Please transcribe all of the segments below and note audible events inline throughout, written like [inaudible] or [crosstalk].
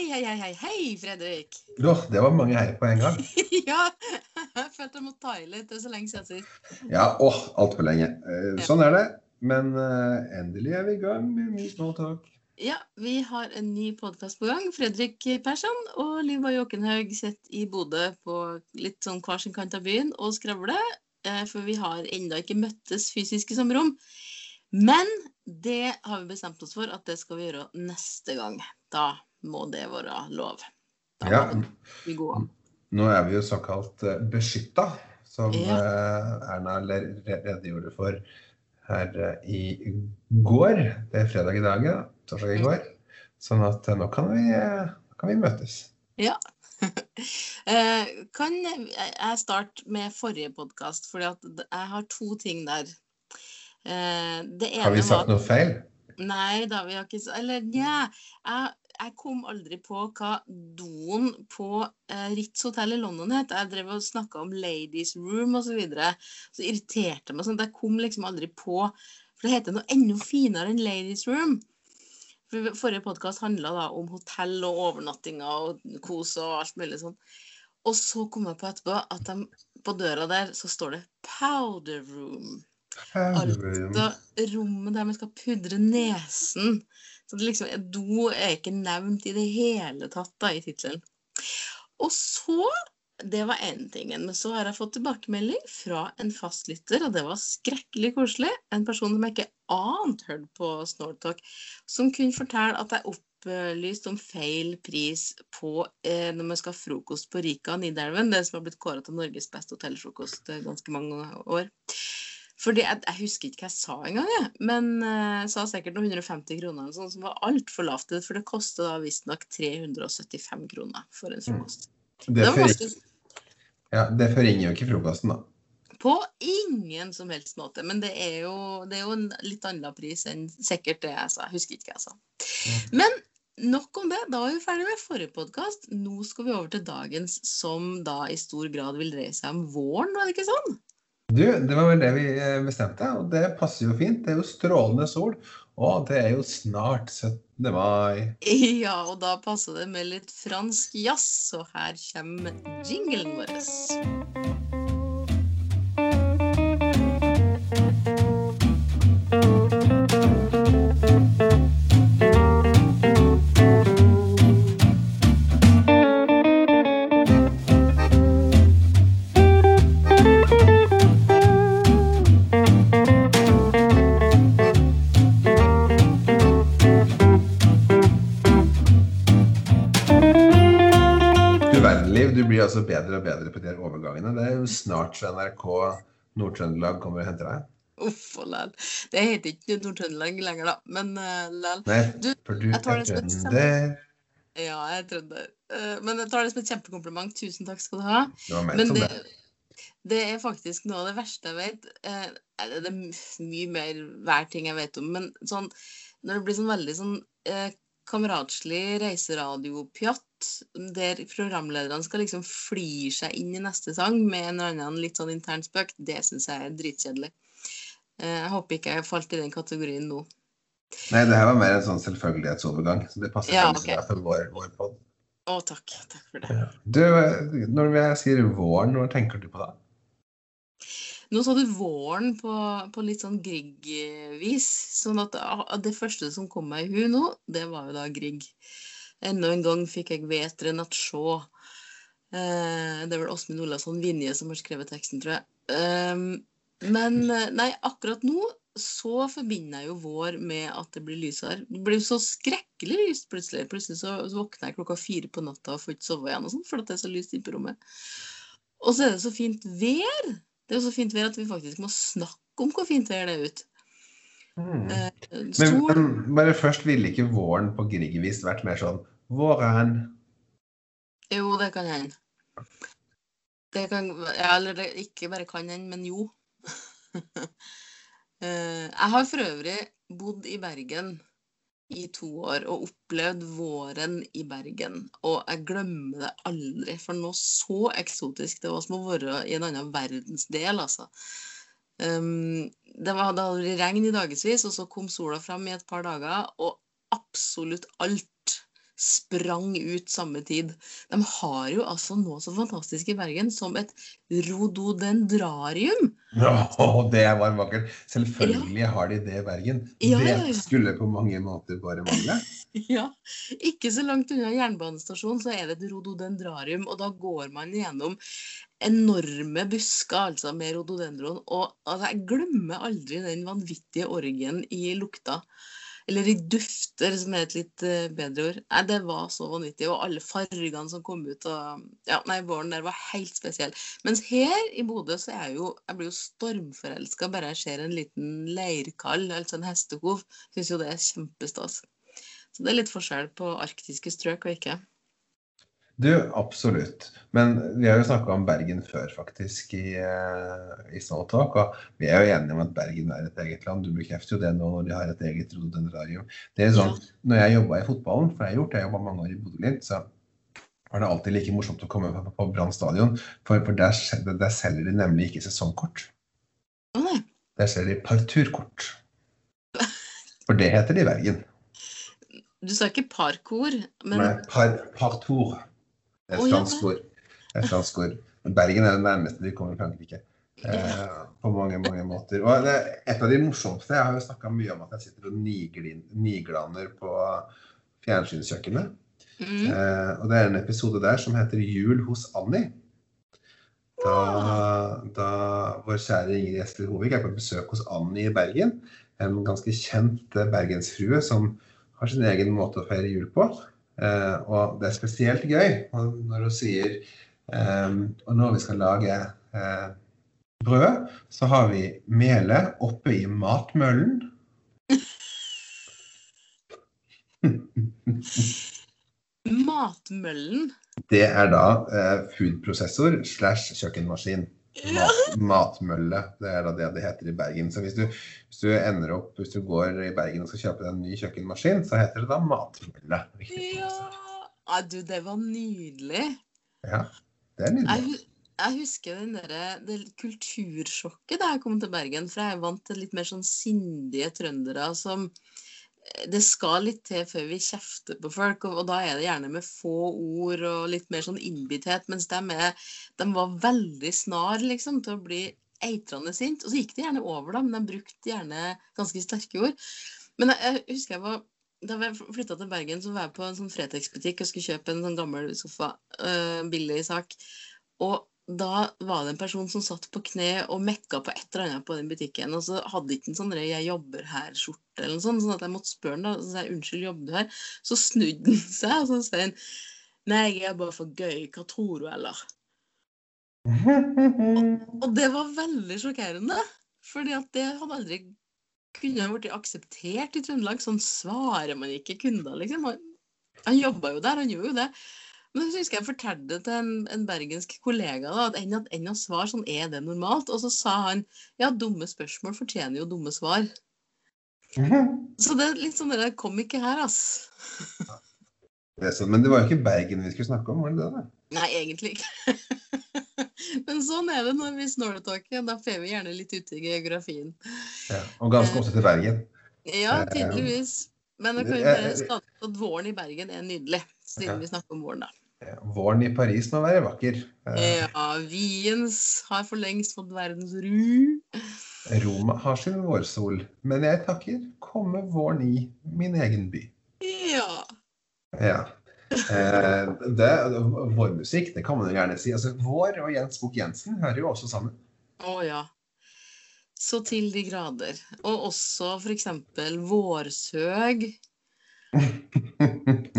Hei, hei, hei, hei, hei, Fredrik. Åh, det var mange hei på en gang. [laughs] ja, jeg følte jeg måtte ta i litt. Det er så lenge siden sist. Ja, åh, altfor lenge. Eh, Sånn er det. Men eh, endelig er vi i gang med ny smalltalk. Ja, vi har en ny podkast på gang. Fredrik Persson og Liva Jåkenhaug sitter i Bodø på litt sånn hver sin kant av byen og skravler. eh, For vi har ennå ikke møttes fysisk i rom. Men det har vi bestemt oss for at det skal vi gjøre neste gang. Da må det være lov. Da Ja, vi gå an. nå er vi jo såkalt eh, beskytta, som Ja. eh, Erna redegjorde for her eh, i går. Det er fredag i dag, ja. Torsdag i går. Sånn at nå kan vi, kan vi møtes. Ja. [laughs] Kan jeg starte med forrige podkast, for jeg har to ting der. Har vi sagt noe feil? Nei da, vi har ikke Eller nja. Jeg, jeg kom aldri på hva doen på eh, Ritz hotell i London het. Jeg drev og snakka om ladies room osv. Så, videre. så irriterte meg sånn at jeg kom liksom aldri på For det heter noe enda finere enn ladies room. For Forrige podkast handla da om hotell og overnattinger og kos og alt mulig sånn. Og så kom jeg på etterpå at de, på døra der så står det 'powder room'. Powder room. Altså rommet der man skal pudre nesen. Så det liksom, do er ikke nevnt i det hele tatt da, i tittelen. Og så Det var én ting. Men så har jeg fått tilbakemelding fra en fastlytter, og det var skrekkelig koselig. En person som jeg ikke ante hørte på Snortalk, som kunne fortelle at jeg opplyste om feil pris på eh, når man skal ha frokost på Rika Nidelven, det som har blitt kåret til Norges beste hotellfrokost eh, ganske mange år. Fordi jeg, jeg husker ikke hva jeg sa engang, jeg. Men eh, jeg sa sikkert noen 150 kroner, eller sånn, som var altfor lavt. For det koster da visstnok 375 kroner for en frokost. Det, Det var ganske ja, det forringer jo ikke frokosten, da. På ingen som helst måte. Men det er jo, det er jo en litt annen pris enn sikkert det jeg sa. Jeg husker ikke hva jeg sa. Men nok om det. Da var vi ferdig med forrige podkast. Nå skal vi over til dagens, som da i stor grad vil dreie seg om våren, var det ikke sånn? Du, det var vel det vi eh, bestemte, og det passer jo fint. Det er jo strålende sol, og det er jo snart 17. mai. [laughs] Ja, og da passer det med litt fransk jazz, og her kommer jinglen vår. Snart så NRK Nord-Trøndelag kommer og henter deg. Uff og læl. Det heter ikke Nord-Trøndelag lenger, da, men uh, læl. Nei, Du, for du er trønder. Ja, jeg er trønder. Uh, men jeg tar det som et kjempekompliment. Tusen takk skal du ha. Det var meg Men som det, det. det er faktisk noe av det verste jeg vet. Uh, det er mye mer hver ting jeg vet om, men sånn når det blir sånn veldig sånn eh, kameratslig reiseradiopjatt, der programlederne skal liksom fly seg inn i neste sang med en eller annen litt sånn intern spøk, det syns jeg er dritkjedelig. Eh, jeg håper ikke jeg falt i den kategorien nå. Nei, det her var mer en sånn selvfølgelighetsovergang. Så det passer Ja, okay. ok. for vår, vår podd. Å, takk. Takk for det. Du, eh, når jeg sier våren, når tenker du på da? Nå sa du våren på, på litt sånn Grieg-vis. Sånn at ah, det første som kom meg i hu nå, det var jo da Grieg. Enda en gang fikk jeg vetre at sjå. Eh, det er vel Åsmund Olavsson Vinje som har skrevet teksten, tror jeg. Ehm, men eh, nei, akkurat nå så forbinder jeg jo vår med at det blir lysere. Det blir jo så skrekkelig lyst plutselig. Plutselig så, så våkner jeg klokka fire på natta og får ikke sove igjen og sånn, fordi det er så lyst inne på rommet. Og så er det så fint vær. Det er jo så fint vær at vi faktisk må snakke om hvor fint vær det er ute. Mm. Eh, Men, men bare først ville ikke våren på Griegvis vært mer sånn Våren. Jo, det kan hende. Det kan Eller det ikke bare kan hende, men jo. [laughs] Eh, Jeg har for øvrig bodd i Bergen i to år og opplevd våren i Bergen. Og jeg glemmer det aldri, for noe så eksotisk. Det var som å være i en annen verdensdel, altså. Um, det, hadde vært regn i dagevis, og så kom sola fram i et par dager, og absolutt alt sprang ut samme tid. De har jo altså noe så fantastisk i Bergen som et rododendrarium. Ja, [laughs] det var vakkert. Selvfølgelig har de det i Bergen. Ja, ja, ja. Det skulle på mange måter bare mangle. [laughs] Ja, ikke så langt unna jernbanestasjonen så er det et rododendrarium, og da går man gjennom enorme busker altså med rododendron. Og altså, jeg glemmer aldri den vanvittige orgien i lukta. Eller i dufter, som er et litt eh, bedre ord. Nei, Det var så vanvittig. Og alle fargene som kom ut. Og, ja, nei, Våren der var helt spesiell. Mens her i Bodø så er jeg jo jeg blir jo stormforelska bare jeg ser en liten leirkall, altså en hestehov. Syns jo det er kjempestas. Så det er litt forskjell på arktiske strøk og ikke. Du, absolutt. Men vi har jo snakka om Bergen før, faktisk, i, eh, i Snowtalk. Og vi er jo enige om at Bergen er et eget land. Du bekrefter jo det nå når de har et eget rododendrarium. Det er sånn, Når jeg jobba i fotballen, for jeg har gjort det, jeg jobba mange år i Bodø-Glimt, så var det alltid like morsomt å komme på, på Brann stadion. For, for der, der selger de nemlig ikke sesongkort. Mm. Der selger de parturkort. For det heter det i Bergen. Du sa ikke parkour, men Nei, par, partour. Et fransk ord. Et fransk ord. Bergen er det nærmeste vi kommer Frankrike. Eh, på mange, mange måter. Og det et av de morsomste Jeg har jo snakka mye om at jeg sitter og niglin, niglaner på fjernsynskjøkkenet. mm, Eh, og det er en episode der som heter 'Jul hos Annie'. Da, da vår kjære Ingrid Espelid Hovig er på besøk hos Annie i Bergen. En ganske kjent bergensfrue som har sin egen måte å feire jul på. Eh, og det er spesielt gøy når hun sier eh, Og når vi skal lage eh, brød, så har vi melet oppe i matmøllen. Matmøllen. Det er da eh, foodprosessor slash kjøkkenmaskin. Mat, matmølle. Det er da det det heter i Bergen. Så hvis du, hvis du ender opp, hvis du går i Bergen og skal kjøpe deg en ny kjøkkenmaskin, så heter det da matmølle. Ja. Du, det var nydelig. ja. Det er nydelig. hu- jeg husker den der, det kultursjokket da jeg kom til Bergen. For jeg er vant til litt mer sånn sindige trøndere som eh, Det skal litt til før vi kjefter på folk, og, og da er det gjerne med få ord og litt mer sånn innbitthet. Mens de, er, de var veldig snar liksom til å bli eitrende sint. Og så gikk det gjerne over, da, men de brukte gjerne ganske sterke ord. Men jeg, jeg husker jeg var da jeg flytta til Bergen, så var jeg på en sånn Fretex-butikk og skulle kjøpe en sånn gammel sofa. øh, billig sak. Og da var det en person som satt på kne og mekka på et eller annet på den butikken. Og så hadde ikke en sånn 'jeg jobber her'-skjorte, eller noe sånt, sånn at jeg måtte spørre han da. Så sa jeg 'unnskyld, jobber du her?' Så snudde han [laughs] seg, og så sa han 'nei, jeg er bare for gøy, hva tror du, eller?' Og [laughs] det var veldig sjokkerende. Fordi at det hadde aldri kunne ha blitt akseptert i Trøndelag. Sånn svarer man ikke kunder, liksom. Han, han jobba jo der, han gjorde jo det. Men så husker jeg fortalte til en, en bergensk kollega da, at enn at enn å svare sånn er det normalt. Og så sa han ja, dumme spørsmål fortjener jo dumme svar. Så det er litt sånn det kom ikke her, ass. Det er sånn, men det var jo ikke Bergen vi skulle snakke om, var det det? da? Nei, egentlig ikke. [laughs] Men sånn er det når vi snortalker. Da får vi gjerne litt ut i geografien. Ja. Og ganske ofte til Bergen. Ja, Eh, tydeligvis. Men jeg kan jo eh, bare eh, starte at våren i Bergen er nydelig, siden okay. vi snakker om våren, da. Ja, Våren i Paris må være vakker. Eh, Ja, Viens har for lengst fått verdens ru. Roma har sin vårsol, men jeg takker komme våren i min egen by. Ja. Ja. Eh, det, vår musikk, det kan man jo gjerne si. Altså, vår og Jens Bukk Jensen hører jo også sammen. Å ja. Så til de grader. Og også eksempel vårsøg. [laughs]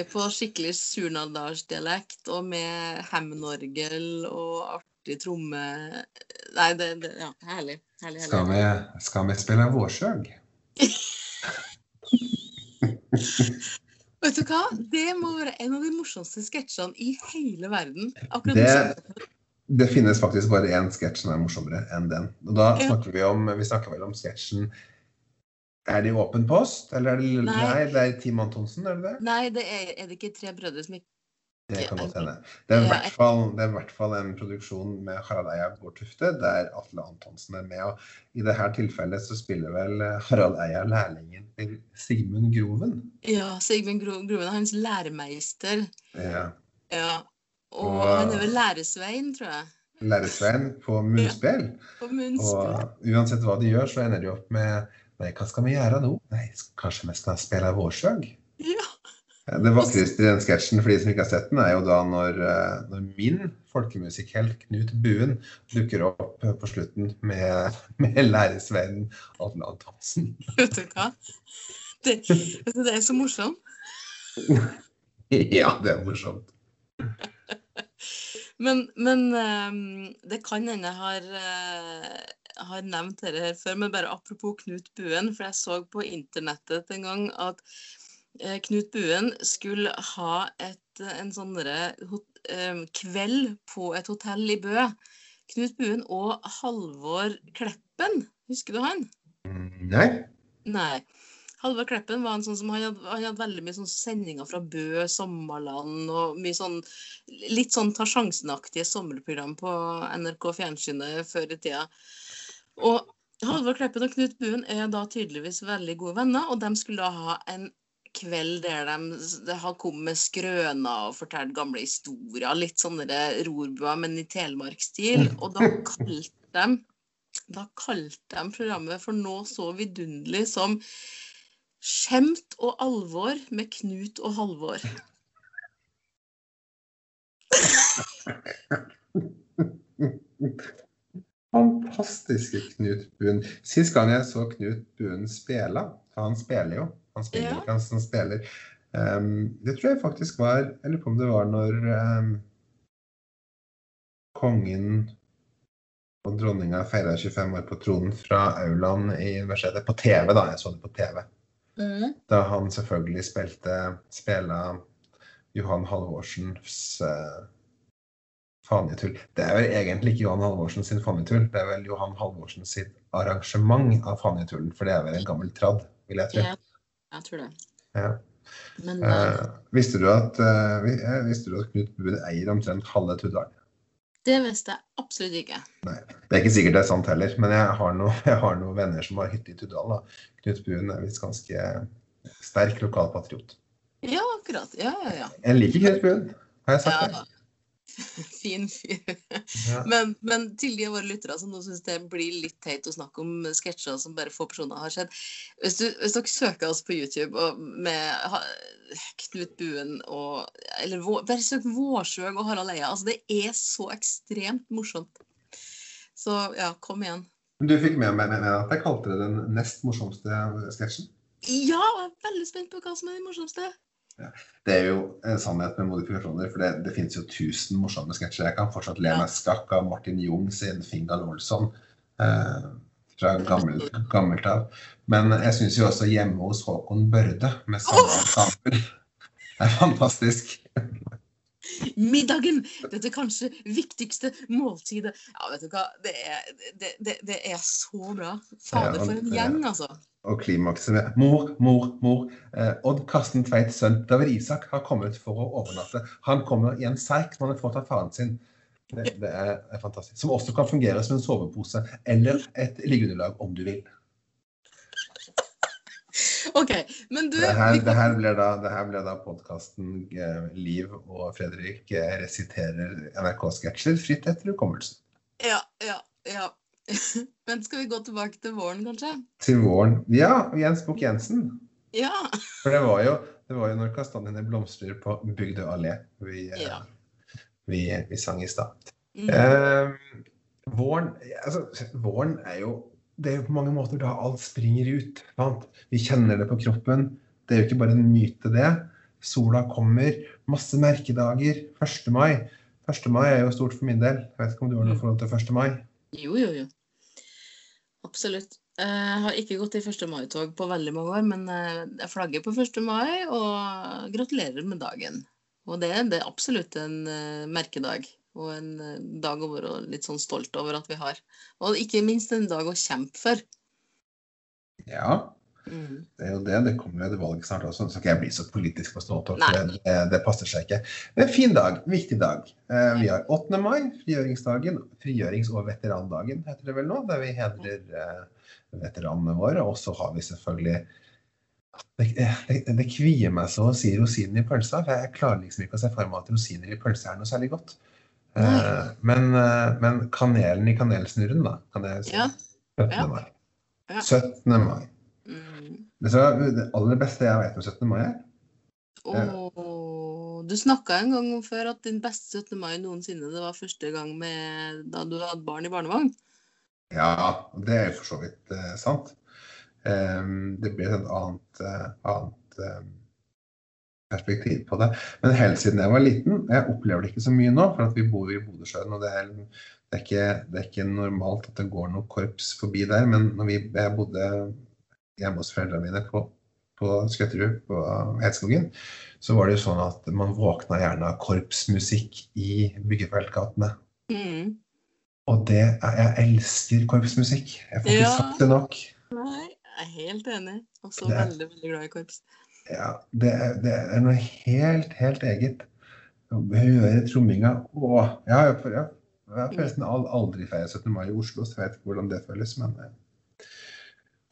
Sunget på skikkelig surnadalsdialekt og med hemnorgel og artig tromme... Nei, det, det Ja, herlig. herlig, Skal vi, skal vi spille vårsøg? [laughs] Vet du hva? Det må være en av de morsomste sketsjene i hele verden. Akkurat Det- Det finnes faktisk bare én sketsj som er morsommere enn den. Og da snakker vi om Vi snakker vel om sketsjen Er det Åpen post, eller er det Nei. Nei, det er Team Antonsen, er det det? Nei, det er, er det ikke tre brødre som ikke Det kan godt hende. Det er i hvert fall, er hvert fall en produksjon med Harald Eia Bård Tufte, der Atle Antonsen er med. Og I dette tilfellet så spiller vel eh, Harald Eia lærlingen til Sigmund Groven. Ja, Sigmund Gro Groven er hans læremeister. Ja. Ja. Og Og- han er vel læresvein, tror jeg. Læresveien på munnspill. På munnspill. Og uansett hva de gjør, så ender de opp med Nei, hva skal vi gjøre nå? Nei, kanskje vi skal spille vårsøg? Ja. Det vakreste i den sketsjen for de som ikke har sett den, er jo da når, eh, når min folkemusikkhelt Knut Buen dukker opp på slutten med, [laughs] med læresvennen Atle Antonsen. Vet du hva? Det, det er så morsomt. [laughs] Ja, det er morsomt. Men, men ehm, det kan hende jeg har, eh, har nevnt dette her før, men bare apropos Knut Buen, for jeg så på internettet en gang at eh, Knut Buen skulle ha et, en sånn em, kveld på et hotell i Bø. Knut Buen og Halvor Kleppen, husker du han? Mm, Nei? Nei. Halvor Kleppen var en sånn som han hadde, han hadde veldig mye sånn sendinger fra Bø, Sommerland og mye sånn litt sånn ta sjansen-aktige sommerprogram på NRK Fjernsynet før i tida. Og Halvor Kleppen og Knut Buen er da tydeligvis veldig gode venner, og de skulle da ha en kveld der de, de har kommet med skrøner og fortalt gamle historier, litt sånne rorbuer, men i telemarksstil. Og da kalte de da kalte de programmet for noe så vidunderlig som Skjemt og alvor med Knut og Halvor. [laughs] Fantastiske Knut Buen. Sist gang jeg så Knut Buen spille, han spiller jo, han spiller Ja. han spiller, Um, det tror jeg faktisk var Jeg lurer på om det var når um, kongen og dronninga feira 25 år på tronen fra aulaen i universitetet. På TV, da. Jeg så det på TV. Da han selvfølgelig spilte spela Johan Halvorsens uh, Fanetull. Det er vel egentlig ikke Johan Halvorsen sin Fanetull, det er vel Johan Halvorsen sitt arrangement av Fanetullen. For det er vel en gammel tradd, vil jeg tro. Ja, jeg tror det. Ja. Men Eh, visste, du at, eh, eh, visste du at Knut Buen eier omtrent halve Tuddal? det visste jeg absolutt ikke. Nei, Det er ikke sikkert det er sant heller, men jeg har noen [laughs] har noen venner som har hytte i Tuddal. da. Knut Buen er visst ganske sterk lokalpatriot. Ja, akkurat. Ja, ja, ja. Jeg liker Knut Buen, har jeg sagt. ja. [laughs] Fin fyr. Ja. Men, men til de av våre lyttere som nå syns det blir litt teit å snakke om sketsjer som bare få personer har sett Hvis, du, hvis dere søker oss på YouTube med ha- Knut Buen og Eller bare søk Vårsøg og Harald Eia. Altså, det er så ekstremt morsomt. Så ja, kom igjen. Du fikk med meg med at jeg kalte det den nest morsomste sketsjen? Ja, jeg er veldig spent på hva som er den morsomste. Det er jo en sannhet med modifikasjoner, for det, det finnes jo tusen morsomme sketsjer. Jeg kan fortsatt le meg skakk av Martin Jung sin Fingal Olsson eh, fra gammelt, gammelt av. Men jeg syns jo også Hjemme hos Håkon Børde med samme ensemble er fantastisk. Middagen! Dette kanskje viktigste måltidet. Ja, vet du hva. Det er, det, det, det er så bra. Fader, for en gjeng, altså. Og klimakset med Mor, mor, mor. Eh, Odd Karsten Tveits sønn David Isak har kommet for å overnatte. Han kommer i en seik som han har fått av faren sin. Det, det er fantastisk. Som også kan fungere som en sovepose eller et liggeunderlag om du vil. OK, men du Det her, det her blir da, det da podkasten eh, Liv og Fredrik eh, resiterer NRK-sketsjer fritt etter hukommelsen. Ja, ja, ja. [laughs] Men skal vi gå tilbake til våren, kanskje? Til våren. Ja, Jens Bukk Jensen. Ja. For det var jo, det var jo når kastanjene blomstrer på Bygdø allé vi, eh, Ja. vi, vi sang i stad. Mm. Eh, våren, altså, våren er jo det er jo på mange måter da alt springer ut. Sant? Vi kjenner det på kroppen. Det er jo ikke bare en myte, det. Sola kommer. Masse merkedager. 1. mai. 1. mai er jo stort for min del. Jeg vet ikke om du har noe Mm. forhold til 1. mai? Jo, jo, jo. Absolutt. Jeg har ikke gått i 1. mai-tog på veldig mange år, men eh, jeg flagger på 1. mai og gratulerer med dagen. Og det, det er absolutt en eh, merkedag og en eh, dag å være litt sånn stolt over at vi har. Og ikke minst en dag å kjempe for. Ja. Mm. Det er jo det. Det kommer jo et valg snart også. Så skal jeg bli så politisk på for det, det, passer seg ikke. Men en fin dag. Viktig dag. Eh, vi har 8. mai, frigjøringsdagen. Frigjørings- og veterandagen heter det vel nå, der vi hedrer eh, veteranene våre. Og så har vi selvfølgelig det, det, det kvier meg så å si rosinen i pølsa, for jeg klarer liksom ikke å se for meg at rosiner i pølse er noe særlig godt. Nei. men, uh, men kanelen i kanelsnurren, da, kan jeg si. Ja. 17. Ja. mai. Ja. 17. mai. Mm. Det, så, det aller beste jeg vet om 17. mai, er oh, du snakka en gang om før at din beste 17. mai noensinne det var første gang med, da du hadde barn i barnevogn. Ja, det er jo for så vidt uh, sant. Um, det blir et annet, annet eh, perspektiv på det. Men helt siden jeg var liten Jeg opplever det ikke så mye nå, for at vi bor i Bodøsjøen. og det er, det, er ikke, det er ikke normalt at det går noe korps forbi der. Men når vi, jeg bodde hjemme hos foreldrene mine på, på Skøtterud, på Hedskogen, så var det jo sånn at man våkna gjerne av korpsmusikk i byggefeltgatene. Mm. Og det er, jeg elsker korpsmusikk. Jeg får ikke Ja. sagt det nok. Nei, jeg er helt enig. Også Det er- veldig, veldig glad i korps. Ja, det, det er noe helt, helt eget. Høre tromminga Å, jeg har, ja, forresten aldri feiret 17. mai i Oslo, så jeg vet ikke hvordan det føles, men eh,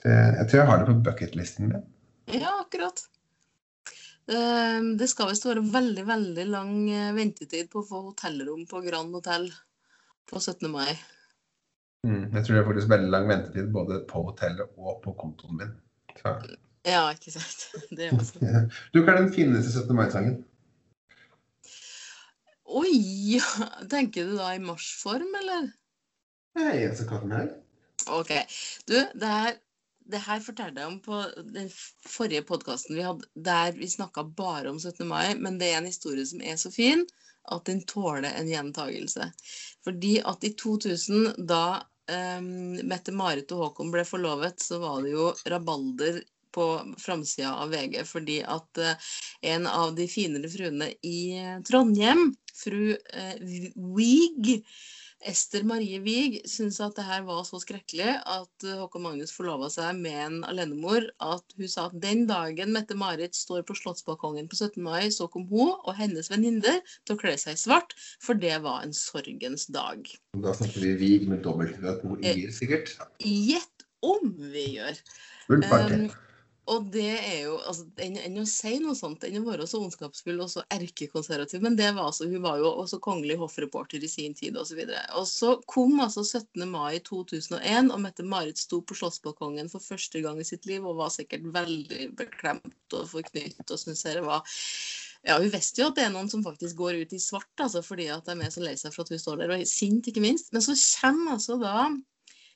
det, jeg tror jeg har det på bucketlisten min. Ja, akkurat. Ehm, Det skal visst være veldig, veldig lang eh, ventetid på å få hotellrom på Grand Hotell på 17. mai. Mm, jeg tror det er faktisk veldig lang ventetid både på hotellet og på kontoen min. Så, Ja, ikke sant. [laughs] Det også. [laughs] Du, hva er den fineste 17. mai-sangen? Oi! [laughs] Tenker du da i marsjform, eller? Nei, altså, hva som helst. OK. Du, det her, det her fortalte jeg om på den forrige podkasten vi hadde, der vi snakka bare om 17. mai, men det er en historie som er så fin at den tåler en gjentagelse. Fordi at i 2000, da um, Mette-Marit og Håkon ble forlovet, så var det jo rabalder på framsida av VG fordi at eh, en av de finere fruene i eh, Trondheim, fru uh, Wiig, Ester Marie Wiig syntes at det her var så skrekkelig at eh, Håkon Magnus forlova seg med en alenemor at hun sa at den dagen Mette-Marit står på Slottsbalkongen på 17. mai, så kom hun og hennes venninner til å kle seg i svart, for det var en sorgens dag. Da snakker vi Wiig med dobbelt i-er, sikkert. Gjett om vi gjør! Full party. Um, og det er jo altså, Enn enn å si noe sånt, enn å være så ondskapsfull og så erkekonservativ. Men det var altså, hun var jo også kongelig hoffreporter i sin tid osv. Og, så og så kom altså 17. mai 2001, og Mette-Marit sto på Slottsbalkongen for første gang i sitt liv og var sikkert veldig beklemt og forknytt og syntes det var ja, Hun visste jo at det er noen som faktisk går ut i svart, altså, fordi at de er så lei seg for at hun står der, og er sint, ikke minst. Men så kommer altså da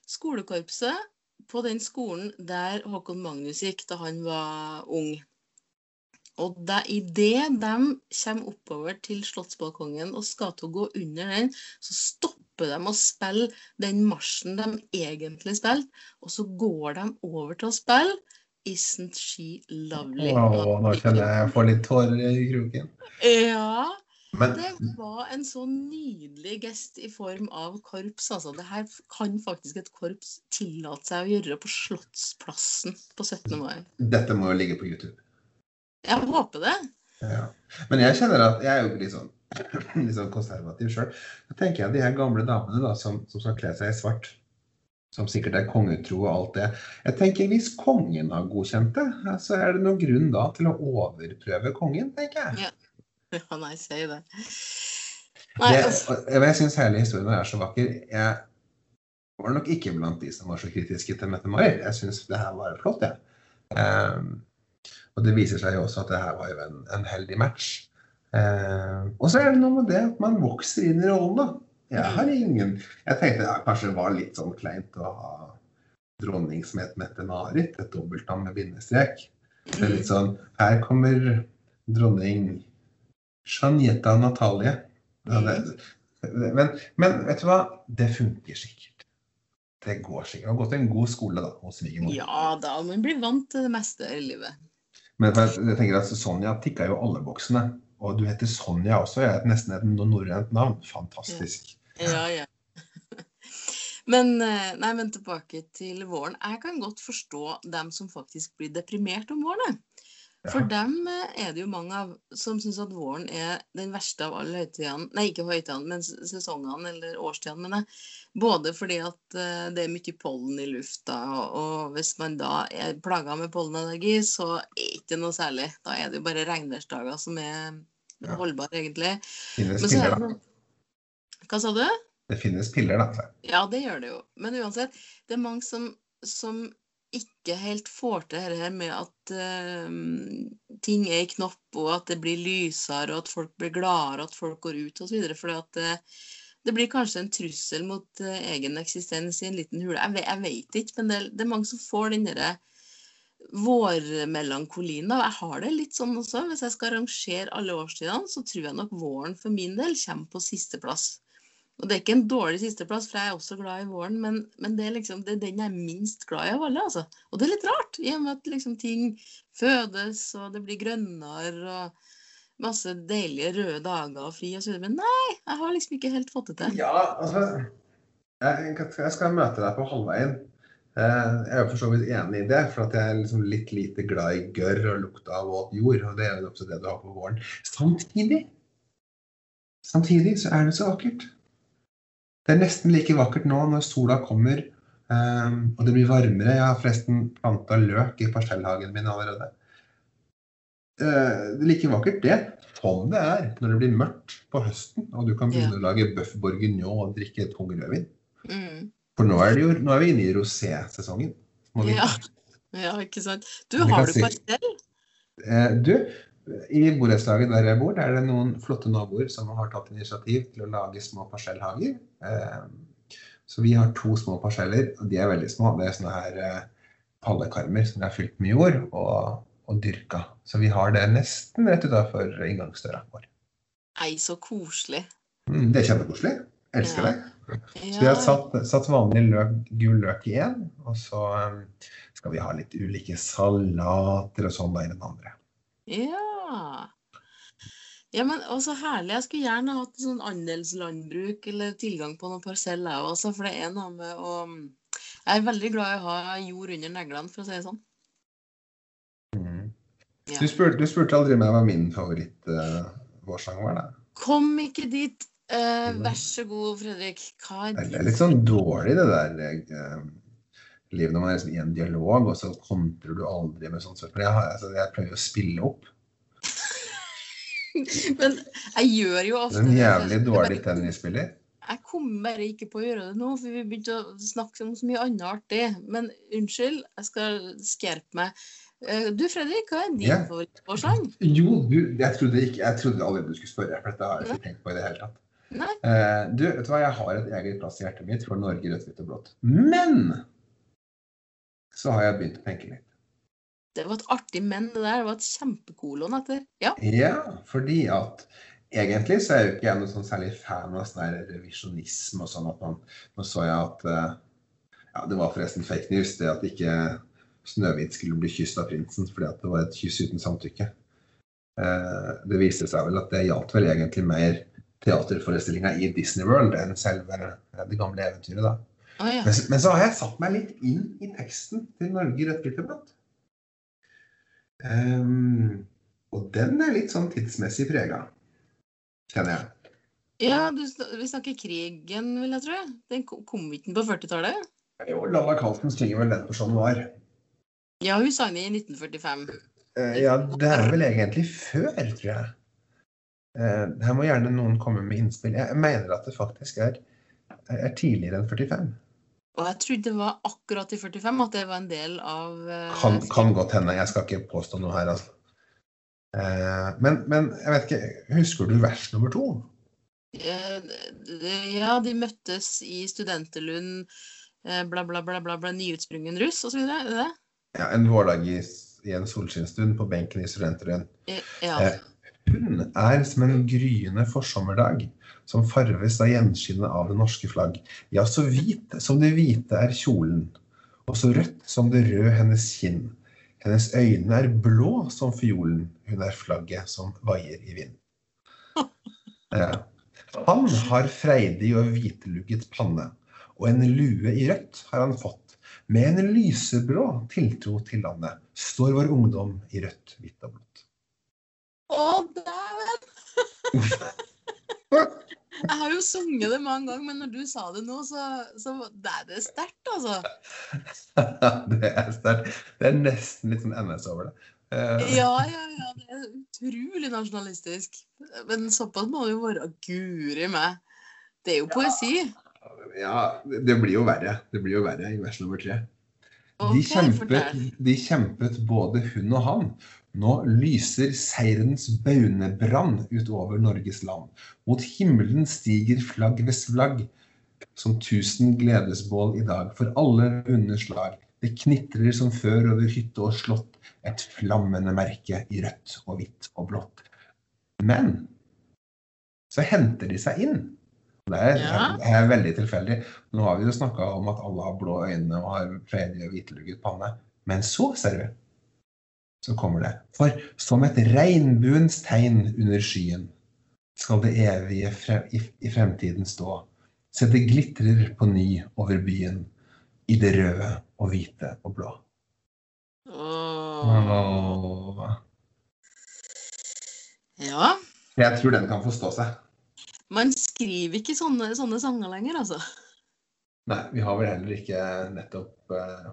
skolekorpset på den skolen der Håkon Magnus gikk da han var ung. Og idet de kommer oppover til Slottsbalkongen og skal til å gå under den, så stopper de å spille den marsjen de egentlig spilte, og så går de over til å spille Isn't She Lovely? Åh, nå kjenner jeg jeg får litt tårer i kroken. Ja, Men det var en så nydelig gest i form av korps. Altså. Det her kan faktisk et korps tillate seg å gjøre på Slottsplassen på 17. mai. dette må jo ligge på YouTube. Jeg håper det. Ja. Men jeg kjenner at jeg er jo litt sånn, [clears throat] litt sånn konservativ sjøl. Da tenker jeg de her gamle damene da, som, som skal kle seg i svart, som sikkert er kongetro og alt det. Jeg tenker Hvis kongen har godkjent det, så er det noen grunn da til å overprøve kongen, tenker jeg. Ja, [laughs] nei, si det. Nei, Det, og jeg syns hele historien er så vakker. Jeg var nok ikke blant de som var så kritiske til Mette-Marit. Jeg syns det her var flott, jeg. Ehm, og det viser seg jo også at det her var jo en, en heldig match. Ehm, og så er det noe med det at man vokser inn i rollen, da. Jeg har ingen Jeg tenkte ja, kanskje det var litt sånn kleint å ha dronning som het Mette-Marit, et dobbeltnavn med bindestrek. Det er litt sånn Her kommer dronning Jeanetta Natalie. Ja, det, men, men vet du hva? Det funker sikkert. Det går sikkert. Det har gått en god skole da, hos svigermor. Ja da, man blir vant til det meste i livet. Men jeg, tenker at Sonja tikka jo alle boksene. Og du heter Sonja også. Jeg er nesten et norrønt navn. Fantastisk. Ja, ja. [laughs] Men, eh, nei, men tilbake til våren. Jeg kan godt forstå dem som faktisk blir deprimert om våren. For dem eh, er det jo mange av som syns at våren er den verste av alle høytidene. Nei, ikke høytidene, men sesongene eller årstidene. mener jeg. Både fordi at eh, det er mye pollen i lufta, og, hvis man da er plaga med pollenallergi, så er det ikke noe særlig. Da er det jo bare regnværsdager som er holdbare, egentlig. Det Finnes er piller, da. Hva sa du? Det finnes piller, da. Ja, det gjør det jo. Men uansett, det er mange som, som ikke helt får til dette her med at uh, ting er i knopp, og at det blir lysere, og at folk blir gladere, at folk går ut osv. For det, det blir kanskje en trussel mot uh, egen eksistens i en liten hule. Jeg, jeg vet ikke, men det, det er mange som får den derre vårmelankolien. da. Jeg har det litt sånn også. Hvis jeg skal rangere alle årstidene, så tror jeg nok våren for min del kommer på sisteplass. Og det er ikke en dårlig sisteplass, for jeg er også glad i våren, men, men det, er liksom, det er den jeg er minst glad i av alle. altså. Og det er litt rart, i og med at liksom ting fødes, og det blir grønnere, og masse deilige røde dager og fri og så videre. Men nei, jeg har liksom ikke helt fått det til. Ja, altså jeg, jeg skal møte deg på halvveien. Eh, Jeg er for så vidt enig i det, for at jeg er liksom litt lite glad i gørr og lukta av våt jord. Og det er jo også det du har på våren. Samtidig Samtidig så er det så vakkert. Det er nesten like vakkert nå når sola kommer eh, og det blir varmere. Jeg har forresten planta løk i parsellhagen min allerede. Eh, Det er like vakkert det som det er når det blir mørkt på høsten, og du kan begynne å lage bøff bourguignon og drikke tung rødvin. Mm. For nå er, det jo, nå er vi inne i rosé-sesongen. Ja. ja, ikke sant. Du, har du pastell? Eh, Du, i borettslaget der jeg bor, der er det noen flotte naboer som har tatt initiativ til å lage små parsellhager. Eh, Så vi har to små parseller, og de er veldig små. Det er sånne her eh, pallekarmer som er fylt med jord og, og dyrka. Så vi har det nesten rett utafor inngangsdøra vår. Ei, så koselig. Mm, Det er kjempekoselig. Elsker Ja. det. Så vi har satt, satt vanlig løk, gul løk i én, og så um, skal vi ha litt ulike salater og sånn i den andre. Ja. Ja, men også herlig. Jeg skulle gjerne hatt sånn andelslandbruk eller tilgang på noen parseller jeg også, for det er noe med å Jeg er veldig glad i å ha jord under neglene, for å si det sånn. Mm. Ja. Du, spurte, du spurte aldri meg hva min favoritt-vårsang var, da. Kom ikke dit. Uh, vær så god, Fredrik. Hva er Det din er litt sånn dårlig, det der eh, livet når man er liksom i en dialog, og så kontrer du aldri med sånt spørsmål. Jeg, har- altså, jeg prøver å spille opp. [laughs] Men jeg gjør jo ofte en jævlig dårlig tennisspiller. Jeg kommer ikke på å gjøre det nå, for vi begynte å snakke om så mye annet artig. Men unnskyld, jeg skal skjerpe meg. Eh, Du Fredrik, hva er din yeah. favorittårssang? Jo, du, jeg trodde, ikke, jeg trodde aldri du skulle spørre, for dette har jeg ikke tenkt på i det hele tatt. Eh, du, vet du hva, jeg har et eget plass i hjertet mitt for Norge rødt, hvitt og blått. Men så har jeg begynt å tenke litt. Det var et artig men, det der. Det var et kjempekolon etter. Ja. Ja, fordi at egentlig så er jo ikke jeg noen sånn særlig fan av sånn revisjonisme og sånn at man Nå så jeg at eh, Ja, det var forresten fake news, det at ikke Snøhvit skulle bli kysset av prinsen fordi at det var et kyss uten samtykke. Eh, det viste seg vel at det gjaldt vel egentlig mer teaterforestillinga i Disney World enn selve eh, det gamle eventyret, da. Ja. Men, men så har jeg satt meg litt inn i teksten til Norge rødt, og blått. Ehm, og den er litt sånn tidsmessig prega, kjenner jeg. ja du, vi snakker krigen, vil jeg tro. Den ko- kom ikke på 40-tallet? Jo, Lalla Carlsen synger vel den på Jean Noir. Ja, hun sang det i 1945. Uh, ja, det er vel egentlig før, tror jeg. Uh, her må gjerne noen komme med innspill. Jeg mener at det faktisk er, er tidligere enn 45. Og jeg trodde det var akkurat i 45 at det var en del av uh, Kan, kan godt hende. Jeg skal ikke påstå noe her, altså. Uh, men, men jeg vet ikke, husker du vers nummer to? Uh, Ja, de møttes i Studenterlund, eh, bla, bla, bla, bla, bla nyutsprungen russ osv. Er det det? Ja, en vårdag i, i en solskinnsstund på benken i Studenterøyen. Eh, Ja. Hun er som en gryende forsommerdag, som farves av gjenskinnet av det norske flagg. Ja, så hvit som det hvite er kjolen, og så rødt som det røde hennes kinn. Hennes øyne er blå som fiolen, hun er flagget som vaier i vind. [laughs] Ja. Han har freidig og hvitlugget panne, og en lue i rødt har han fått. Med en lyseblå tiltro til landet står vår ungdom i rødt, hvitt og blått. Å, dæven! [laughs] Jeg har jo sunget det mange ganger, men når du sa det nå, så, så det er det sterkt, altså. [laughs] det er sterkt. Det er nesten litt sånn NS over det. Eh, Ja, ja, ja. Det er utrolig nasjonalistisk. Men såpass må det jo være. Guri meg. Det er jo poesi. ja, det blir jo verre. Det blir jo verre i vers nummer tre. De kjempet, de kjempet både hun og han. Nå lyser seirens baunebrann utover Norges land. Mot himmelen stiger flagg ved flagg, som tusen gledesbål i dag, for alle underslag. Det knitrer som før over hytte og slott, et flammende merke i rødt og hvitt og blått. Men så henter de seg inn. Det er, Ja. det er veldig tilfeldig. Nå har vi jo snakka om at alle har blå øyne og har freidig og hvitlugget panne. Men så, ser vi, så kommer det. For som et regnbuens tegn under skyen skal det evige i, fremtiden stå. Se det glitrer på ny over byen i det røde og hvite og blå. Åh. Åh. Ja. Jeg tror den kan få stå seg. Man skriver ikke sånne, sånne sanger lenger, altså. Nei, vi har vel heller ikke nettopp uh,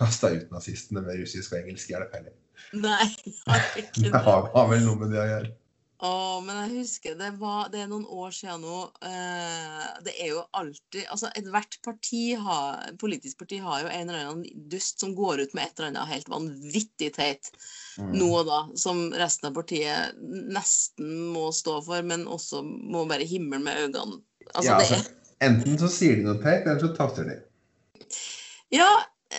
kasta ut nazistene med russisk og engelsk hjelp heller. [laughs] Nei, har ikke [laughs] Det har, har vel noe med det å gjøre. Å, men jeg husker det var Det er noen år siden nå. Eh, det er jo alltid Altså, ethvert parti har Politisk parti har jo en eller annen dust som går ut med et eller annet helt vanvittig teit Mm. nå og da, som resten av partiet nesten må stå for, men også må bare himmel med øynene. Altså, ja, det er altså, enten så sier de noe teit, eller så tafser de. Ja,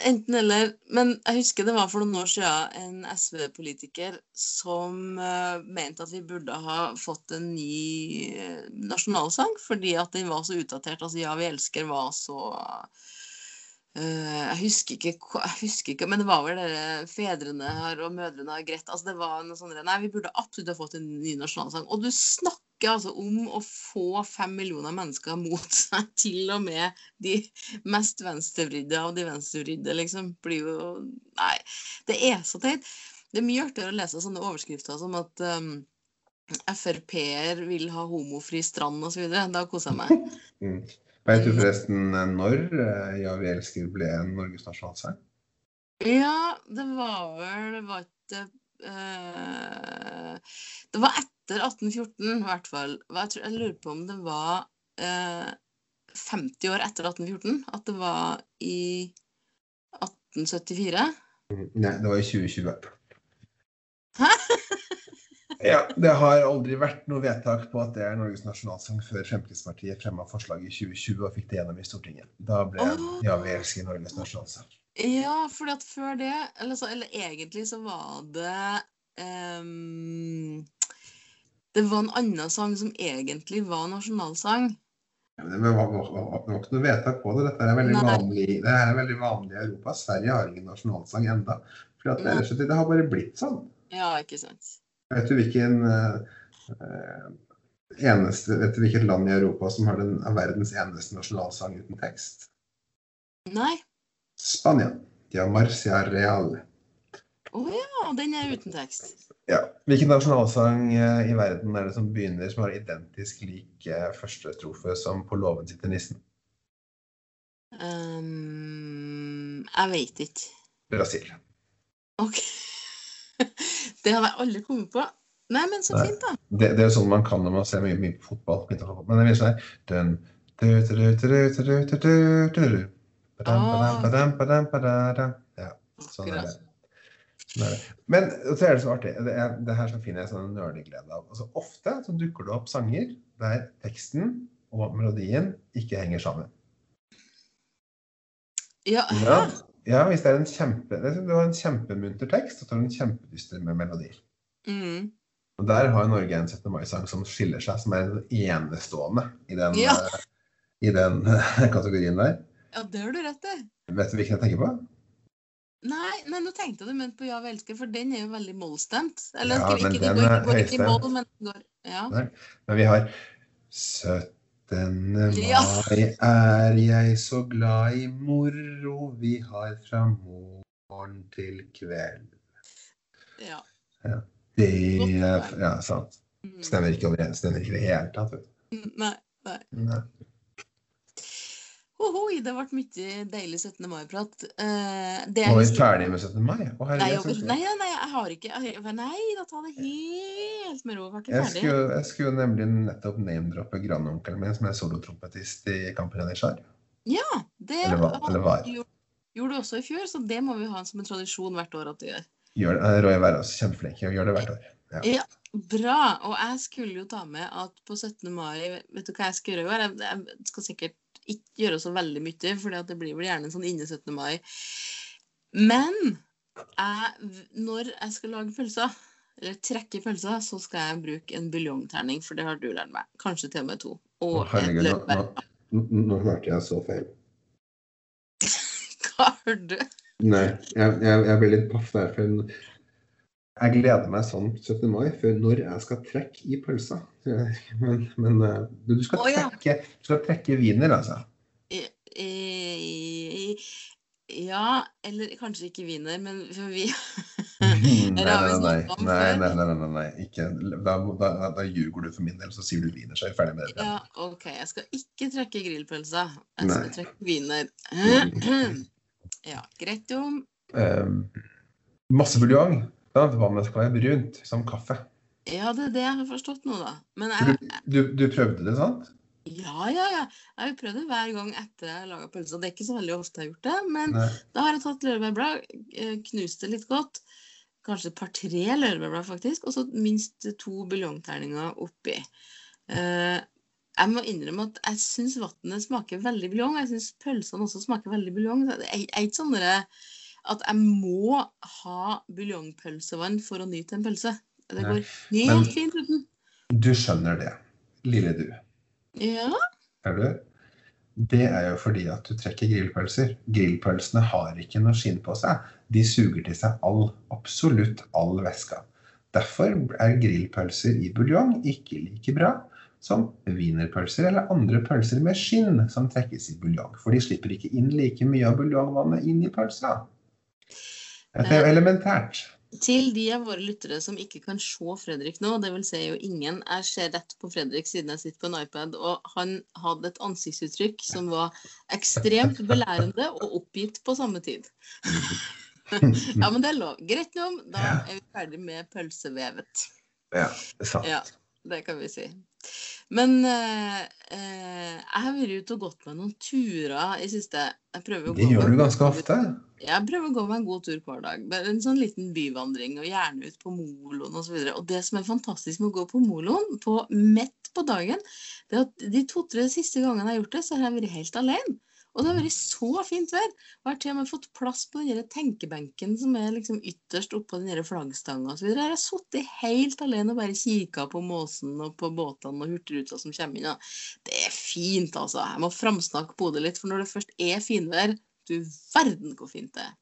enten eller. Men jeg husker det var for noen år siden en SV-politiker som uh, mente at vi burde ha fått en ny eh, nasjonalsang, fordi at den var så utdatert. Altså 'Ja, vi elsker' var så uh, jeg, husker ikke, jeg husker ikke, men det var vel dere fedrene her og mødrene har grett. Altså det var noe sånn Nei, vi burde absolutt ha fått en ny nasjonalsang. Og du snakker altså om å få fem millioner mennesker mot seg, [laughs] til og med de mest venstrevridde av de venstrevridde, liksom, blir jo Nei, det er så teit. Det er mye artigere å lese sånne overskrifter som at um, Frp-er vil ha homofri strand osv. Da koser jeg meg. [laughs] Mm. Vet du forresten når eh, Ja, vi elsker ble en Norges nasjonalsang? Ja, det var vel Det var ikke uh, Det var etter 1814, i hvert fall. Jeg, jeg lurer på om det var eh, 50 år etter 1814. At det var i 1874. Nei, det var i 2020. Hæ? [laughs] Ja, Det har aldri vært noe vedtak på at det er Norges nasjonalsang før Fremskrittspartiet fremma forslag i 2020 og fikk det gjennom i Stortinget. Da ble oh. Ja, vi elsker Norges nasjonalsang. Ja, fordi at før det Eller, så, eller egentlig så var det ehm, Det var en annen sang som egentlig var nasjonalsang. Ja, men det, var, var, var, var ikke noe vedtak på det. Dette er veldig Nei. vanlig, det er veldig vanlig i Europa. Sverige har ingen nasjonalsang enda. For det, det har bare blitt sånn. Ja, ikke sant. Vet du hvilken eh, eneste, vet du hvilket land i Europa som har den verdens eneste nasjonalsang uten tekst? Nei. Spania. De har Marcia Real. Å oh, ja, den er uten tekst. Ja. Hvilken nasjonalsang eh, i verden er det som begynner som har identisk lik eh, første strofe som 'På låven sitter nissen'? Um, jeg veit ikke. Brasil. OK. [laughs] det hadde jeg aldri kommet på. Nei, men så fint, da. Det, det er jo sånn man kan når man ser mye, mye på fotball. Men det blir sånn her Ja, sånn er det. Sånn er det. Men så er det så artig. Det, er, det her så finner jeg sånn nerdeglede av. Altså, ofte så dukker det opp sanger der teksten og melodien ikke henger sammen. Ja, Ja, ja hvis det er en kjempe, det du har en kjempemunter tekst, og så har du en kjempedyster med melodi. Mm. Og der har Norge en 17. mai-sang som skiller seg, som er enestående i den, Ja. eh, i den [laughs] kategorien der. ja, det har du rett i. Vet du hvilken jeg tenker på? Nei, nei, nå tenkte du mente på Ja, vi elsker, for den er jo veldig mollstemt. Eller Ja, men ikke, den går, er går ikke i høystemt. moll, men går Ja. Men vi har 17. 17. Mai er jeg så glad i moro vi har fra morgen til kveld. Ja. Det er Ja, sant. Mm. Stemmer ikke overens. Stemmer ikke i det hele tatt. Nei. nei. Nei. Ohoi, det ble mye deilig 17. mai-prat. Nå det jeg Var vi ferdige ferdig med 17. mai? Å, herregud, Nei, jeg nei, nei, jeg har ikke Nei, da ta det helt med ro. Var ikke Jeg skulle, jeg skulle nemlig nettopp name-droppe grandonkelen min, som er solotrompetist i Campen Janitsjar. Ja, det Eller hva- eller var. gjorde, gjorde du også i fjor, så det må vi ha som en tradisjon hvert år at du gjør. Gjør det- eh, Roy Verås, kjempeflink. Gjør det hvert år. Ja. Ja, bra. Og jeg skulle jo ta med at på 17. mai Vet du hva jeg skal gjøre i år? Jeg, jeg skal sikkert ikke gjøre så veldig mye, for det blir vel gjerne en sånn inne 17. mai. Men jeg, når jeg skal lage pølser, eller trekke pølser, så skal jeg bruke en buljongterning, for det har du lært meg. Kanskje til og med to. Og et herregud, nå, nå, nå hørte jeg så feil. [laughs] Hva hørte du? Nei, jeg, jeg, jeg ble litt paff der. For jeg gleder meg sånn 17. mai for når jeg skal trekke i pølsa. [laughs] Men, men eh, du skal trekke, du skal trekke wiener, altså. Eh, eh, Ja, eller kanskje ikke wiener, men [laughs] for [laughs] vi Nei, nei, nei, nei, nei, nei, nei. Ikke, da, ljuger du for min del, så sier du wiener, så er vi ferdig med det. Ja, OK. Jeg skal ikke trekke grillpølsa. Jeg skal trekke wiener. [clears throat] Ja, greit, jo. Um, masse buljong. Sant? Vannet skal være brunt, som kaffe. Ja, det er det jeg har forstått nå, da. Men jeg, Du, du, du prøvde det, sant? ja, ja, ja. Jeg har prøvd det hver gang etter jeg har laga pølse. Det er ikke så veldig ofte jeg har gjort det, men Nei. da har jeg tatt laurbærblad, eh, knust det litt godt. Kanskje et par-tre laurbærblad, faktisk. Og så minst to buljongterninger oppi. Uh, jeg må innrømme at jeg syns vannet smaker veldig buljong. Jeg syns pølsene også smaker veldig buljong. Det Jeg er ikke sånn at jeg må ha buljongpølsevann for å nyte en pølse. Det går helt men- fint uten. Du skjønner det, lille du. Ja. Er du? Det er jo fordi at du trekker grillpølser. Grillpølsene har ikke noe skinn på seg. De suger til seg all, absolutt all væska. Derfor er grillpølser i buljong ikke like bra som wienerpølser eller andre pølser med skinn som trekkes i buljong. For de slipper ikke inn like mye av buljongvannet inn i pølsa. Dette er jo elementært. Til de av våre lyttere som ikke kan se Fredrik nå, det vil si jo ingen, jeg ser rett på Fredrik siden jeg sitter på en iPad, og han hadde et ansiktsuttrykk som var ekstremt belærende og oppgitt på samme tid. [laughs] ja, men det er lov. Greit nå, da er vi ferdig med pølsevevet. Ja, sant. Ja, det kan vi si. Men eh, eh, jeg har vært ute og gått meg noen turer i siste. Det gjør du ganske ofte. jeg prøver å gå meg en god tur hver dag. En sånn liten byvandring, og gjerne ut på moloen osv. Og, så og det som er fantastisk med å gå på moloen på midt på dagen, det er at de to-tre siste gangene jeg har gjort det, så har jeg vært helt alene. Og det har vært så fint vær. Og har til og med fått plass på den tenkebenken som er liksom ytterst oppå den flaggstanga osv. Jeg har sittet helt alene og bare kikka på måsen og på båtene og hurtigruta som kommer inn. Og det er fint, altså. Jeg må framsnakke Bodø litt, for når det først er finvær, du verden hvor fint det er.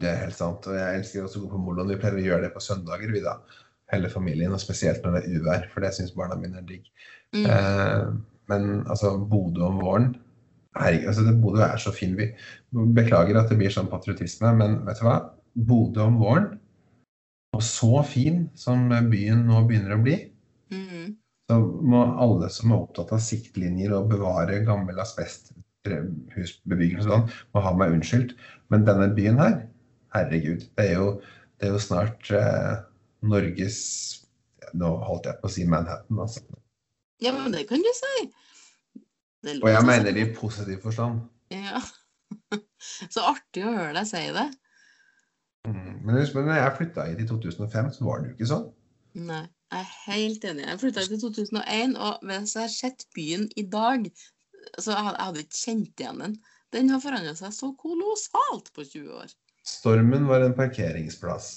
Det er helt sant. Og jeg elsker også å gå på moloen. Vi pleier å gjøre det på søndager, vi da. Hele familien, og spesielt når det er uvær, for det syns barna mine er digg. Mm. Eh, men altså, Bodø om våren Herregud, altså, det, Bodø er så fin by. Beklager at det blir sånn patriotisme, men vet du hva? Bodø om våren, og så fin som byen nå begynner å bli, Mm. så må alle som er opptatt av siktlinjer og bevare gammel asbesthusbebyggelse og sånn, må ha meg unnskyldt. Men denne byen her, herregud, det er jo, det er jo snart eh, Norges Nå holdt jeg på å si Manhattan, altså. Ja, men det kan du si. Og jeg mener det i positiv forstand. Ja. [laughs] Så artig å høre deg si det. Mm. Men husk, når jeg flytta hit i 2005, så var det jo ikke sånn. Nei, jeg er helt enig. Jeg flytta hit i 2001, og hvis jeg har sett byen i dag, så hadde jeg ikke kjent igjen den. Den har forandra seg så kolossalt på 20 år. Stormen var en parkeringsplass.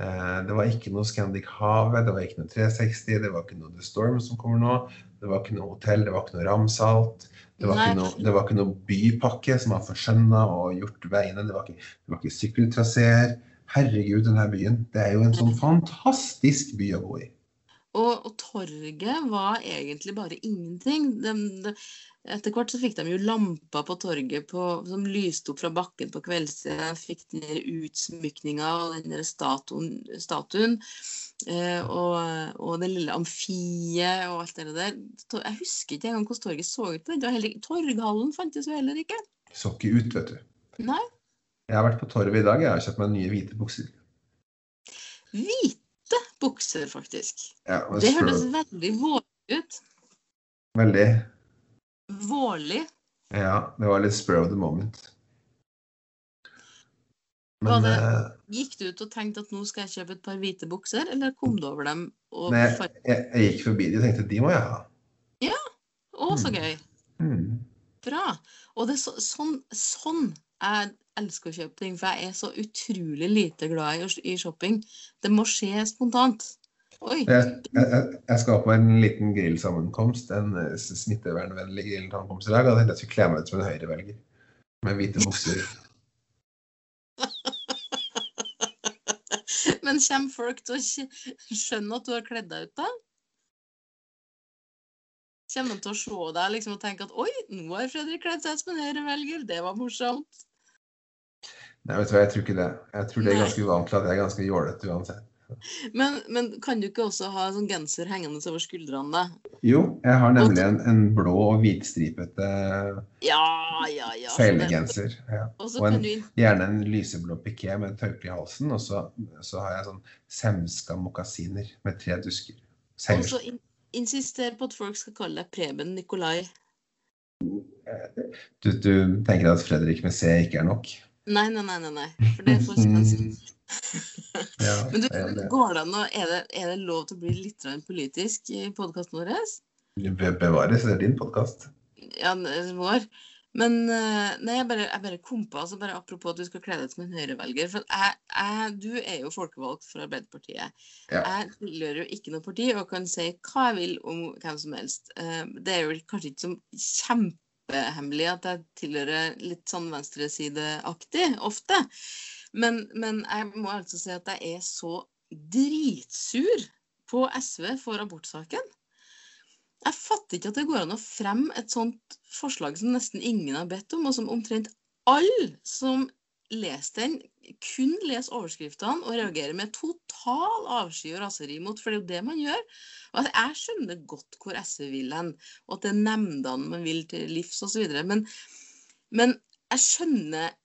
Eh, Det var ikke noe Scandic Havet, det var ikke noe 360, det var ikke noe The Storm som kommer nå. Det var ikke noe hotell, det var ikke noe Ramsalt. Det var, ikke noe, det var ikke noe bypakke som har forskjønna og gjort veiene. Det var ikke, det var ikke sykkeltraseer. Herregud, denne byen. Det er jo en sånn fantastisk by å bo i. Og, og torget var egentlig bare ingenting. De, de, etter hvert så fikk de jo lamper på torget på, som lyste opp fra bakken på kveldstid. Fikk den der utsmykninga og den der statuen. statuen eh, og, og det lille amfiet og alt det der. Jeg husker ikke engang hvordan torget så ut. Det var heller, torghallen fantes jo heller ikke. Så ikke ut, vet du. Nei. Jeg har vært på torvet i dag. Jeg har kjøpt meg nye hvite bukser. Hvite bukser, faktisk. Ja, Det hørtes veldig vårlig ut. Veldig Vårlig. Ja, det var litt spur of the moment. Men det- eh, Gikk du ut og tenkte at nå skal jeg kjøpe et par hvite bukser, eller kom du over dem og nei, jeg, jeg gikk forbi de og tenkte de må jeg ha. Å, så Mm. gøy. Mm. Bra. Og det er så, sånn, sånn jeg elsker å kjøpe ting, for jeg er så utrolig lite glad i, shopping. Det må skje spontant. Oi. Jeg, jeg, jeg skal på en liten grillsammenkomst, en eh, smittevernvennlig grillsammenkomst i dag. Og jeg tenkte jeg skulle kle meg ut som en høyrevelger med hvite bukser. [laughs] Men kommer folk til å skjønne at du har kledd deg ut, da? Kommer de til å se deg liksom, og tenke at oi, nå har Fredrik kledd seg ut som en høyrevelger, det var morsomt. Nei, vet du hva, jeg tror ikke det. Jeg tror det er ganske vant at jeg er ganske jålete uansett. Men, men kan du ikke også ha sånn genser hengende over skuldrene? Jo, jeg har nemlig en, en blå og hvitstripete Ja, ja, ja. så. Ja. Og en- Gjerne en lyseblå piké med tørkle i halsen, og så, så har jeg sånn semska mokasiner med tre dusker. og så in insister på at folk skal kalle deg Preben Nikolai. Du, du tenker at Fredrik med C ikke er nok? Nei, nei, nei, nei, nei. For det får ikke menn. [laughs] ja, Men du, er går det an å Er det, er lov til å bli litt politisk i podkasten vår? Be- Bevares, det er din podkast. Ja, det vår. Men eh, nei, jeg bare, jeg bare kom på, altså bare apropos at du skal kle deg ut som en høyrevelger. For jeg, jeg, du er jo folkevalgt for Arbeiderpartiet. Ja. Jeg tilhører jo ikke noe parti og kan si hva jeg vil om hvem som helst. Eh, Det er jo kanskje ikke så kjempehemmelig at jeg tilhører litt sånn venstresideaktig ofte. Men, men jeg må altså si at jeg er så dritsur på SV for abortsaken. Jeg fatter ikke at det går an å fremme et sånt forslag som nesten ingen har bedt om, og som omtrent alle som leser den, kun les overskriftene og reagerer med total avsky og raseri mot, for det er jo det man gjør. Og Jeg skjønner godt hvor SV vil hen, og at det er nemndene man vil til livs osv. Men, men jeg skjønner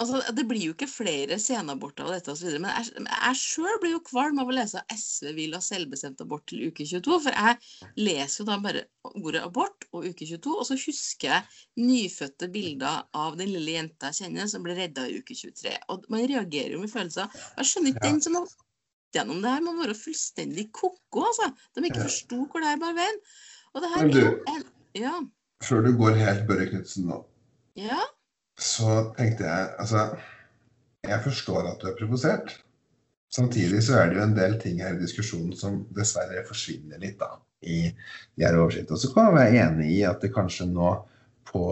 Altså, Det blir jo ikke flere senaborter av dette, videre, men jeg, jeg sjøl blir jo kvalm av å lese at SV vil ha selvbestemt abort til uke 22. For jeg leser jo da bare ordet abort og uke 22, og så husker jeg nyfødte bilder av den lille jenta jeg kjenner som ble redda i uke 23. Og man reagerer jo med følelser. Jeg skjønner ikke Ja. den som har gått gjennom det her, må være fullstendig ko-ko, altså. De ikke Ja. forsto hvor det her bar veien. Og det her Men er du- en Ja. Før du går helt Børre Knutsen nå, Ja. Så tenkte jeg Altså, jeg forstår at du er provosert. Samtidig så er det jo en del ting her i diskusjonen som dessverre forsvinner litt da, i de her oversiktene. Og så kan jeg være enig i at det kanskje nå på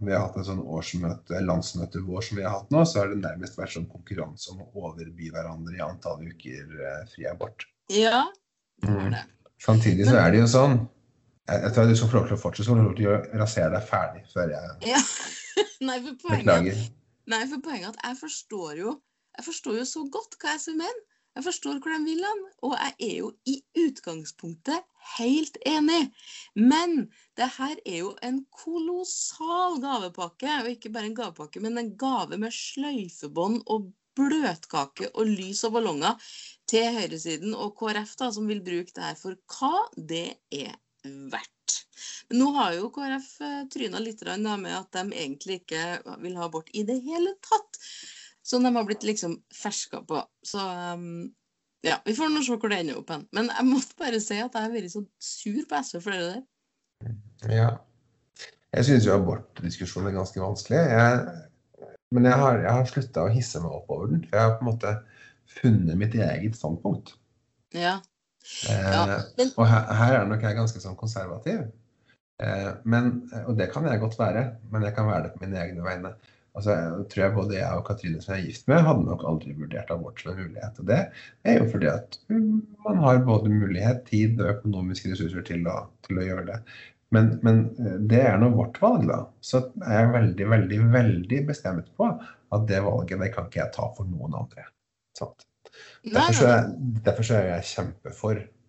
Vi har hatt en sånn årsmøte, landsmøte vår som vi har hatt nå, så har det nærmest vært sånn konkurranse om å overby hverandre i antall uker eh, fri abort. Ja. Det det. Samtidig så er det jo sånn Jeg, jeg tror du skal få lov til å fortsette, så får du lov til å rasere deg ferdig før jeg Ja. [laughs] Nei, for poenget. Nei, for poenget at jeg forstår jo Jeg forstår jo så godt hva SV mener. Jeg forstår hvor de vil hen, og jeg er jo i utgangspunktet helt enig. Men det her er jo en kolossal gavepakke, og ikke bare en gavepakke, men en gave med sløyfebånd og bløtkake og lys og ballonger til høyresiden og KrF, da, som vil bruke det her for hva det er verdt. Nå har jo KrF eh, tryna litt med at de egentlig ikke vil ha abort i det hele tatt. Så de har blitt liksom ferska på. Så um, ja, vi får nå se hvor det ender opp hen. Men jeg måtte bare si at jeg har vært så sur på SV for det der. Ja. Jeg syns jo abortdiskusjonen er ganske vanskelig. Jeg, men jeg har, jeg har slutta å hisse meg opp over den. For jeg har på en måte funnet mitt eget standpunkt. Ja. Eh, Ja, men- Og her, her er nok jeg ganske sånn konservativ. Eh, men, og det kan jeg godt være, men jeg kan være det på mine egne vegne. Altså, jeg tror jeg både jeg og Katrine som jeg er gift med, hadde nok aldri vurdert abort som en mulighet. Og det er jo fordi at man har både mulighet, tid og økonomiske ressurser til å, til å gjøre det. Men, men, eh, det er nå vårt valg, da. Så er jeg veldig, veldig, veldig bestemt på at det valget det kan ikke jeg ta for noen andre. Derfor, så er, derfor så er jeg kjempefor Eh,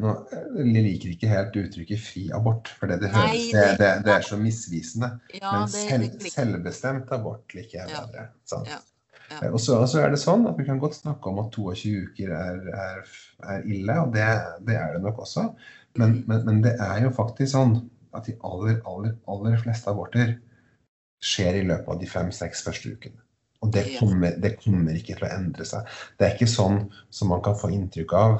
nå, jeg liker ikke helt uttrykket 'fri abort', for det, det, høres, det, det, det er så misvisende. Ja, Men selv, selvbestemt abort liker jeg bedre. Ja. Ja. Eh, og så, er det sånn at vi kan godt snakke om at 22 uker er, er, er ille, og det, er det nok også. Men, mm. men, men, det er jo faktisk sånn at de aller, aller, aller fleste aborter skjer i løpet av de fem-seks første ukene. Og det kommer, det kommer ikke til å endre seg. Det er ikke sånn som man kan få inntrykk av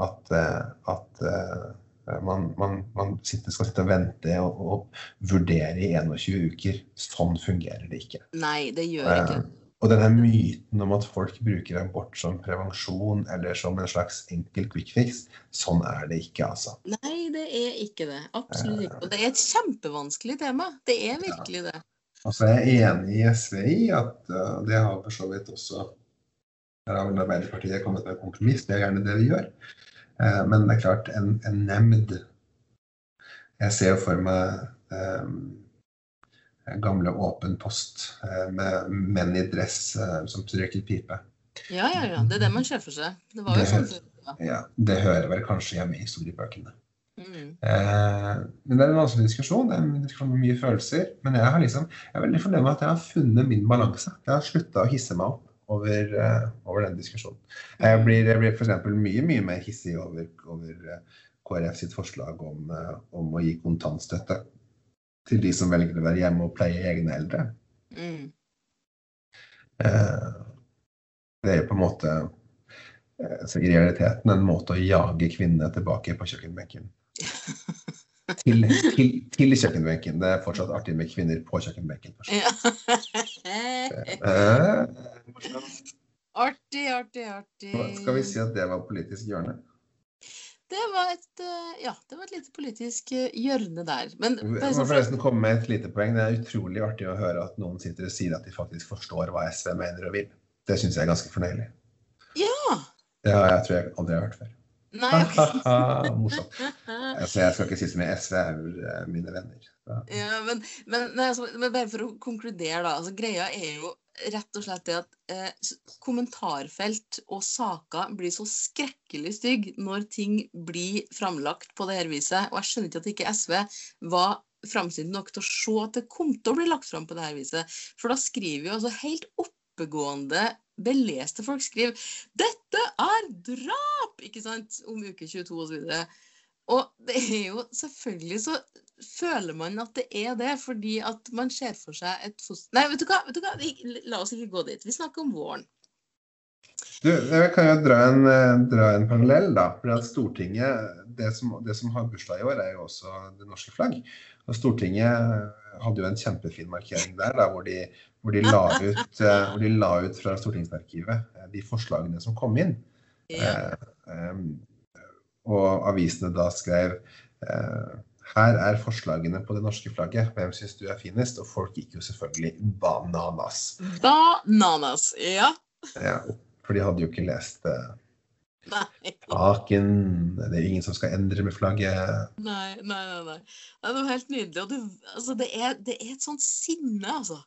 at, eh, at eh, man, man, man sitter, skal sitte og vente og, og, vurdere i 21 uker. Sånn fungerer det ikke. Nei, det gjør ikke. Eh, og denne myten om at folk bruker abort som prevensjon eller som en slags enkel quick fix, sånn er det ikke, altså. Nei, det er ikke det. Absolutt ikke. Og det er et kjempevanskelig tema. Det er virkelig det. Altså, jeg er enig i SV i at uh, det har for så vidt også Her har vel Arbeiderpartiet kommet med kompromiss, det er gjerne det vi gjør. Eh, men det er klart, en, en nemnd Jeg ser jo for meg eh, gamle åpen post uh, med menn i dress eh, som røyker pipe. Ja, ja, ja. Det er det man ser for seg. Det var jo sånn ja. Ja, det hører vel kanskje hjemme i historiebøkene. Mm. Eh, men det er en vanskelig diskusjon. Det er en diskusjon med mye følelser. Men jeg, har liksom, jeg er veldig fornøyd med at jeg har funnet min balanse. Jeg har slutta å hisse meg opp over, uh, over den diskusjonen. Jeg blir, jeg blir f.eks. mye mye mer hissig over, over uh, KrF sitt forslag om, uh, om, å gi kontantstøtte til de som velger å være hjemme og pleie egne eldre. Mm. det er jo på en måte så i realiteten en måte å jage kvinnene tilbake på kjøkkenbenken. [laughs] til, til, til, kjøkkenbenken. Det er fortsatt artig med kvinner på kjøkkenbenken. Ja. [laughs] artig, artig, artig. Skal vi si at det var politisk hjørne? Det var et, eh, ja, det var et lite politisk eh, hjørne der. Men jeg må forresten komme med et lite poeng. Det er utrolig artig å høre at noen sitter og sier at de faktisk forstår hva SV mener og vil. Det syns jeg er ganske fornøyelig. Ja. Det har jeg tror jeg aldri har hørt før. Nei. [laughs] Morsomt. Altså, jeg skal ikke si så mye. SV er vel mine venner. Ja, men, men, nei, altså, men, bare for å konkludere, da. Altså, greia er jo rett og slett det at eh, kommentarfelt og saker blir så skrekkelig stygge når ting blir framlagt på det her viset. Og jeg skjønner ikke at ikke SV var framsynte nok til å se at det kom til å bli lagt fram på det her viset. For da skriver jo altså helt oppegående beleste folk skriver 'Dette er drap!' ikke sant, om uke 22 osv. Og, og det er jo selvfølgelig så føler man at det er det, fordi at man ser for seg et foster Nei, vet du hva, vet du hva? la oss ikke gå dit. Vi snakker om våren. Du, jeg kan jo dra en, eh, dra en parallell, da. For at Stortinget, det som, det som har bursdag i år, er jo også det norske flagg. Og Stortinget hadde jo en kjempefin markering der, da, hvor de, hvor de, la, ut, eh, hvor de la ut fra Stortingsarkivet eh, de forslagene som kom inn. Ja. Eh, og avisene da skrev her er forslagene på det norske flagget. Hvem syns du er finest? Og folk gikk jo selvfølgelig bananas. Bananas, ja. ja for de hadde jo ikke lest Aken. Det er ingen som skal endre med flagget. Nei, nei, nei. nei. Det var helt nydelig. Og du, altså, det, er, det, er, et sånt sinne, altså.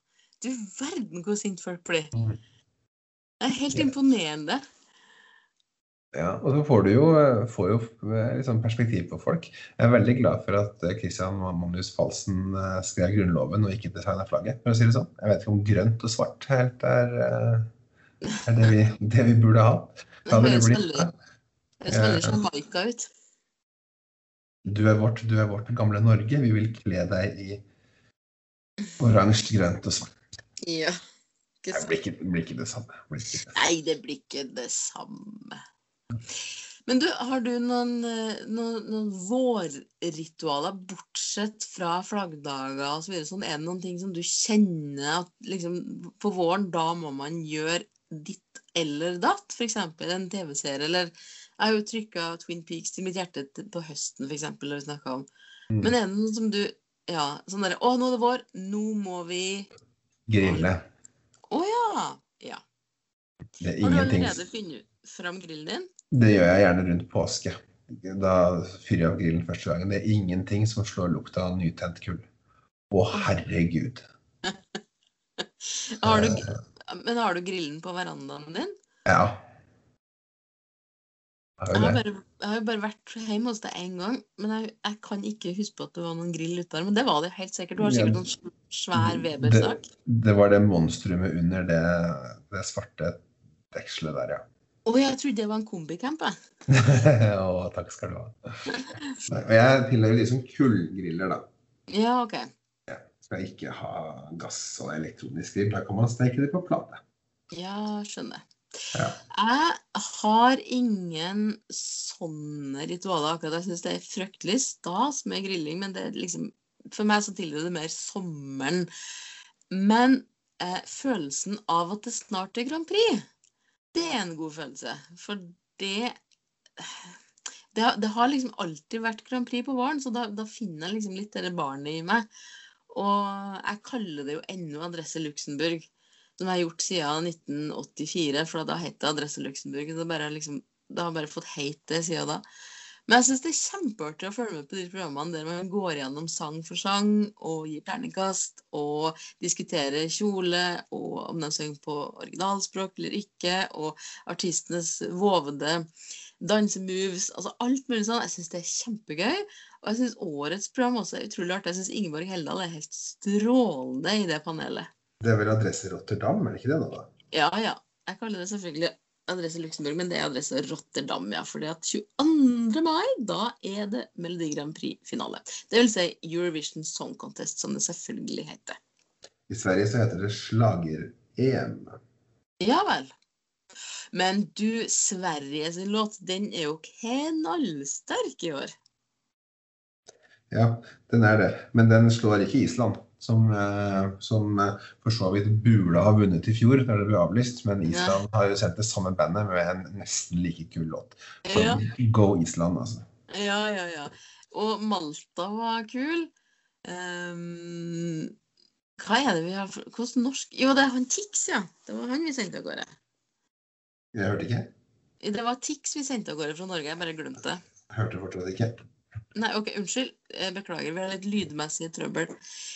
Du verden hvor sint folk blir. Mm. Det er helt imponerende. Ja, og så får du jo, får jo liksom perspektiv på folk. Jeg er veldig glad for at Christian Magnus Falsen eh, skrev Grunnloven og ikke designa flagget, for å si det sånn. Jeg vet ikke om grønt og svart helt er, eh, er det, vi, det vi burde ha. Det høres veldig, Jamaica ut. Du er, vårt, du er vårt gamle Norge. Vi vil kle deg i oransje, grønt og svart. Ja. Det blir ikke, blir ikke det samme. Blir ikke det. Nei, det blir ikke det samme. Men du, har du noen, noen, noen vårritualer, bortsett fra flaggdager osv.? Så sånn, er det noen ting som du kjenner at liksom, på våren, da må man gjøre ditt eller datt, f.eks. en TV-serie. Eller jeg har jo trykka Twin Peaks til mitt hjerte på høsten, f.eks. Mm. Men er det noe som du Ja, sånn derre Å, nå er det vår. Nå må vi grille. Å ja. ja. Det er Har du allerede funnet fram grillen din? Det gjør jeg gjerne rundt påske. Da fyrer jeg av grillen første gangen. Det er ingenting som slår lukta av nytent kull. Å, herregud. Har du, Eh, men har du grillen på verandaen din? Ja. Jeg har bare, jeg har bare vært hjemme hos deg én gang, men jeg, jeg kan ikke huske på at det var noen grill ute der. Men det var det helt sikkert. Du har sikkert noen sv- svær Weber-sak. Det var det monstrumet under det, det svarte dekselet der, ja. Å, jeg trodde det var en kombicamp, jeg. [laughs] Å, takk skal du ha. Og jeg tilhører de som kullgriller, da. Ja, OK. Skal ikke ha gass og elektronisk grill. Da kan man steke det på plate. Ja, skjønner. Ja. Jeg har ingen sånne ritualer akkurat. Jeg syns det er fryktelig stas med grilling, men det er liksom, for meg så tilhører det mer sommeren. Men eh, følelsen av at det snart er Grand Prix, det er en god følelse. For det det, har- det har liksom alltid vært Grand Prix på våren, så da, da finner jeg liksom litt det barnet i meg. Og jeg kaller det jo ennå Adresse Luxembourg som jeg har gjort siden 1984, for da het det Adresse Luxembourg. Det, bare liksom, det har bare fått heit det siden da. Men jeg syns det er kjempeartig å følge med på de programmene der man går gjennom sang for sang og gir terningkast og diskuterer kjole og om de synger på originalspråk eller ikke, og artistenes vovede dansemoves, altså alt mulig sånn. Jeg syns det er kjempegøy. Og jeg syns årets program også er utrolig artig. Jeg syns Ingeborg Heldal er helt strålende i det panelet. Det er vel adresse Rotterdam, er det ikke det nå, da? Ja, ja. Jeg kaller det selvfølgelig adresse Luxembourg, men det er adresse Rotterdam, ja. For at 22. mai, da er det Melodi Grand Prix-finale. Det vil si Eurovision Song Contest, som det selvfølgelig heter. I Sverige så heter det slager-EM. Ja vel. Men du, Sveriges låt, den er jo knallsterk i år. Ja, den er det. Men den slår ikke Island, som, eh, som eh, for så vidt burde ha vunnet i fjor, da det ble avlyst. Men Island har jo sendt det samme bandet med en nesten like kul låt. Så Ja, go Island, altså. ja, ja. ja. Og Malta var kul. Um, hva er det vi har Hvordan norsk Jo, det er han Tix, ja. Det var han vi sendte av gårde. Jeg hørte ikke. Det var Tix vi sendte av gårde fra Norge. Jeg bare glemte det. Hørte fortsatt ikke. Nei, ok, unnskyld. Jeg Beklager, vi har litt lydmessig trøbbel.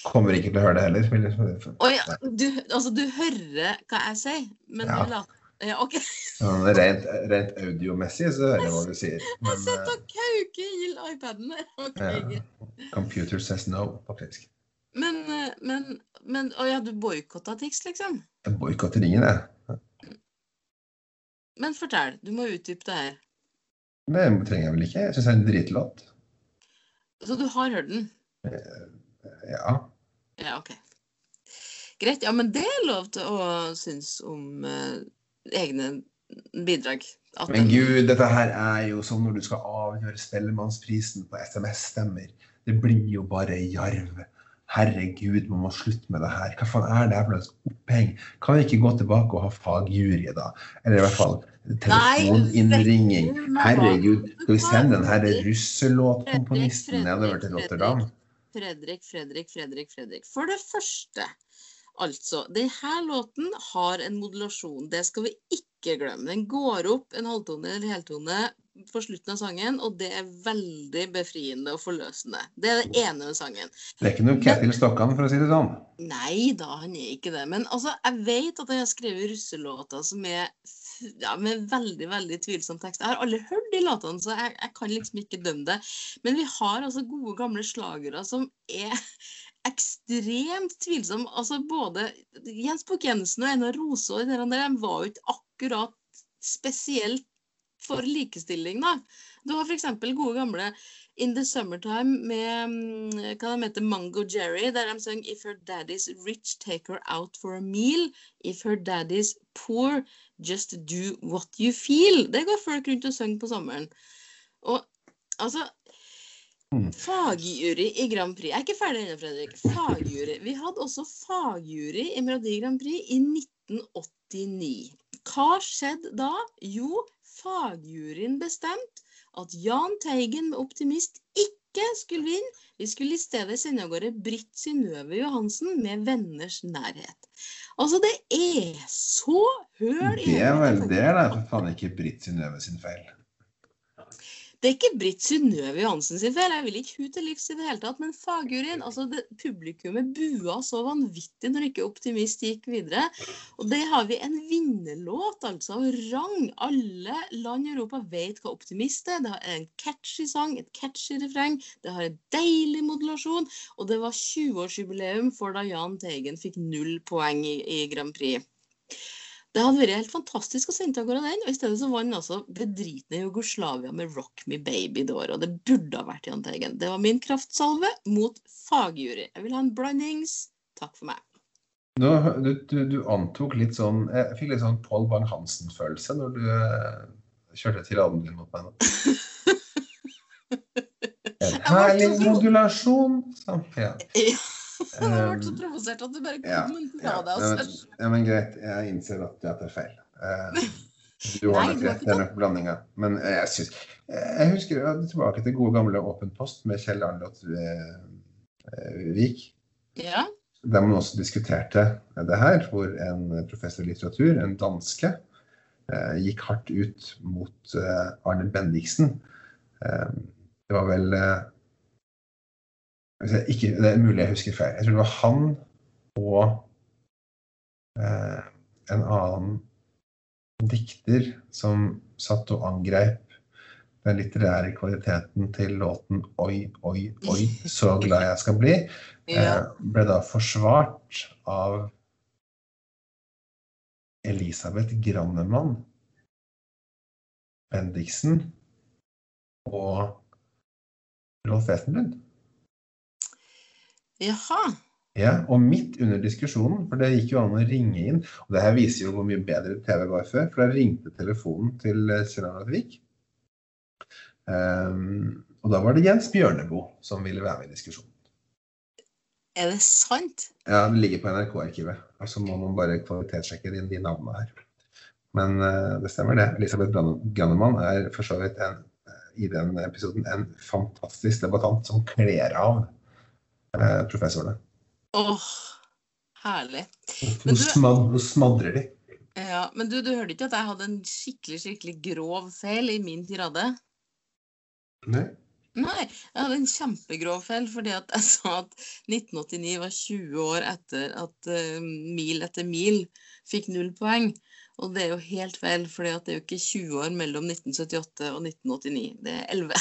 Kommer ikke til å høre det heller. Jeg- ja, du, altså, du hører hva jeg sier, men Ja. du later Ja, OK. Rent, rent audiomessig så hører jeg hva du sier. [laughs] Jeg sitter og kauker i iPaden der. Ok, eh, greit. ja, computer says no faktisk. Men, eh, men, men Å ja, du boikotta Tix, liksom? Jeg boikotter ingen, jeg. Men fortell. Du må utdype det her. Det trenger jeg vel ikke. Jeg syns det er en dritlåt. Så du har hørt den? Ja. Ja, OK. Greit. Ja, men det er lov til å synes om eh, egne bidrag. At Men gud, dette her er jo som når du skal avgjøre Spellemannsprisen på SMS-stemmer. Det blir jo bare jarv. Herregud, man må slutte med det her. Hva faen er det her for slags oppheng? Kan vi ikke gå tilbake og ha fagjury, da? Eller i hvert fall telefoninnringing. Herregud, skal vi sende den her Fredrik, russelåtkomponisten nedover til Rotterdam? Fredrik, Fredrik, Fredrik, Fredrik. For det første, altså. Denne låten har en modulasjon. Det skal vi ikke glemme. Den går opp en halvtone eller heltone på slutten av sangen, og det er veldig befriende og forløsende. Det er det ene med sangen. Det er ikke noe Ketil Stokkan, for å si det sånn. Nei da, han er ikke det. Men altså, jeg vet at jeg har skrevet russelåter som er ja, med veldig veldig tvilsom tekst. Jeg har aldri hørt de låtene, så jeg, jeg kan liksom ikke dømme det. Men vi har altså gode, gamle slagere som er [laughs] ekstremt tvilsomme. Altså både Jens Bukk-Jensen og Einar de var jo ikke akkurat spesielt for likestilling, da. Du har f.eks. gode gamle In the Summertime med mm, hva de heter, Mango Jerry, der de synger If her daddy's rich, take her out for a meal. If her daddy's poor, just do what you feel. Det går folk rundt og synger på sommeren. Og altså Mm. Fagjury i Grand Prix. Jeg er ikke ferdig ennå, Fredrik. Fagjury. Vi hadde også fagjury i Melodi Grand Prix i 1989. Hva skjedde da? Jo, fagjuryen bestemt at Jahn Teigen med 'Optimist' ikke skulle vinne. Vi skulle i stedet sende av gårde Britt Synnøve Johansen med 'Venners nærhet'. Altså, det er så høl i Det er vel det er da faen ikke Britt Synnøve sin feil. Det er ikke Britt Synnøve Johansen sin feil, jeg vil ikke hun til livs i det hele tatt. Men fagjuryen, altså publikummet bua så vanvittig når ikke Optimist gikk videre. Og det har vi en vinnerlåt, altså, av rang. Alle land i Europa vet hva Optimist er. Det er en catchy sang, et catchy refreng. Det har en deilig modulasjon. Og det var 20-årsjubileum for da Jahn Teigen fikk null poeng i, i Grand Prix. Det hadde vært helt fantastisk å sende av gårde den, og i stedet så vant altså bedritne Jugoslavia med 'Rock Me Baby' det året. Og det burde ha vært Jahn Teigen. Det var min kraftsalve mot fagjury. Jeg vil ha en blandings. Takk for meg. Nå, du, du, du antok litt sånn Jeg fikk litt sånn Pål Bang-Hansen-følelse når du eh, kjørte tiraden din mot meg nå. [laughs] En herlig modulasjon. Sånn, ja. Ja. Jeg ble så provosert at du bare kom en Ja, fra deg. ja, men, ja, men greit. Jeg innser at det er feil. Eh, Du [laughs] har nok rett. Det er nok blandinga. Men jeg syns Jeg husker jeg tilbake til gode gamle Åpen post med Kjell Arnlot eh, eh, Vik. Ja. Der man også diskuterte det her, hvor en professor i litteratur, en danske, eh, gikk hardt ut mot eh, Arne Bendiksen. Eh, det var vel eh, ikke, Det er mulig jeg husker feil. Jeg tror det var han og eh, en annen dikter som satt og angreip den litterære kvaliteten til låten 'Oi, oi, oi, så [laughs] glad jeg skal bli'. Eh, ble da forsvart av Elisabeth Grannemann, Bendiksen og Rolf Wesenlund. Jaha. Ja, og midt under diskusjonen, for det gikk jo an å ringe inn, og det her viser jo hvor mye bedre TV var før, for da ringte telefonen til eh, Kjell Arne Vik. Um, og da var det Jens Bjørneboe som ville være med i diskusjonen. Er det sant? Ja, det ligger på NRK-arkivet. Og så må man bare kvalitetssjekke inn de navnene her. Men uh, det stemmer det. Elisabeth Gran- Grannemann er for så vidt en, eh, i den episoden en fantastisk debattant som kler av professorene. Åh, herlig. [laughs] Men Hun du- smad, nå smadrer de. Ja, Men du, du hørte ikke at jeg hadde en skikkelig skikkelig grov feil i min tirade? Nei. Nei, jeg hadde en kjempegrov feil fordi at jeg [laughs] sa at 1989 var 20 år etter at uh, Mil etter mil fikk null poeng. Og det er jo helt feil, for det er jo ikke 20 år mellom 1978 og 1989. Det er 11.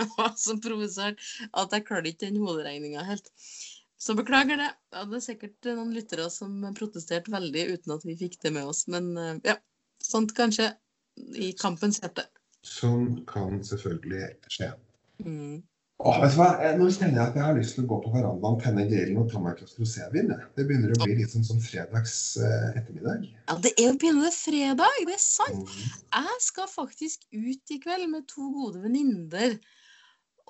jeg [laughs] var så provosert at jeg klarte ikke den hoderegninga helt. Så beklager det. Ja, det er sikkert noen lyttere som protesterte veldig uten at vi fikk det med oss. Men eh, ja, sånt kan skje i kampens hete. Sånn kan selvfølgelig skje. Mm. Åh, vet du hva? Eh, Nå kjenner jeg at jeg har lyst til å gå på verandaen, tenne grillen og ta meg et glass rosévin. Det begynner å bli litt sånn, sånn fredags eh, ettermiddag. Ja, det er jo pinadø fredag, det er sant. Mm. Jeg skal faktisk ut i kveld med to gode venninner.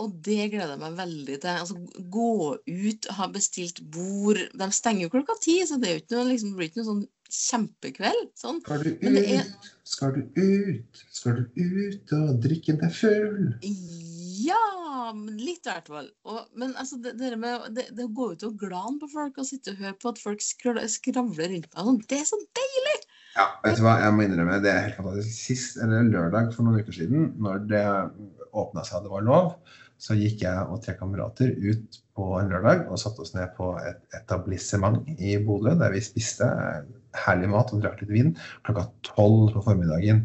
Og det gleder jeg meg veldig til. Altså, gå ut, ha bestilt bord. De stenger jo klokka ti, så det er noe, liksom, det blir ikke noe sånn kjempekveld. Sånn. Skal du ut, er- skal du ut, skal du ut og drikke deg full? Ja, litt i hvert fall. Og, men altså, det, det, med, det, det å gå ut og glane på folk og sitte og høre på at folk skravler, rundt meg, sånn, det er så deilig! Ja, vet du hva, jeg må innrømme, det er helt fantastisk. Sist, eller lørdag for noen uker siden, når det åpna seg og det var lov, så gikk jeg og tre kamerater ut på en lørdag og satte oss ned på et etablissement i Bodø, der vi spiste herlig mat og drakk litt vin. Klokka tolv på formiddagen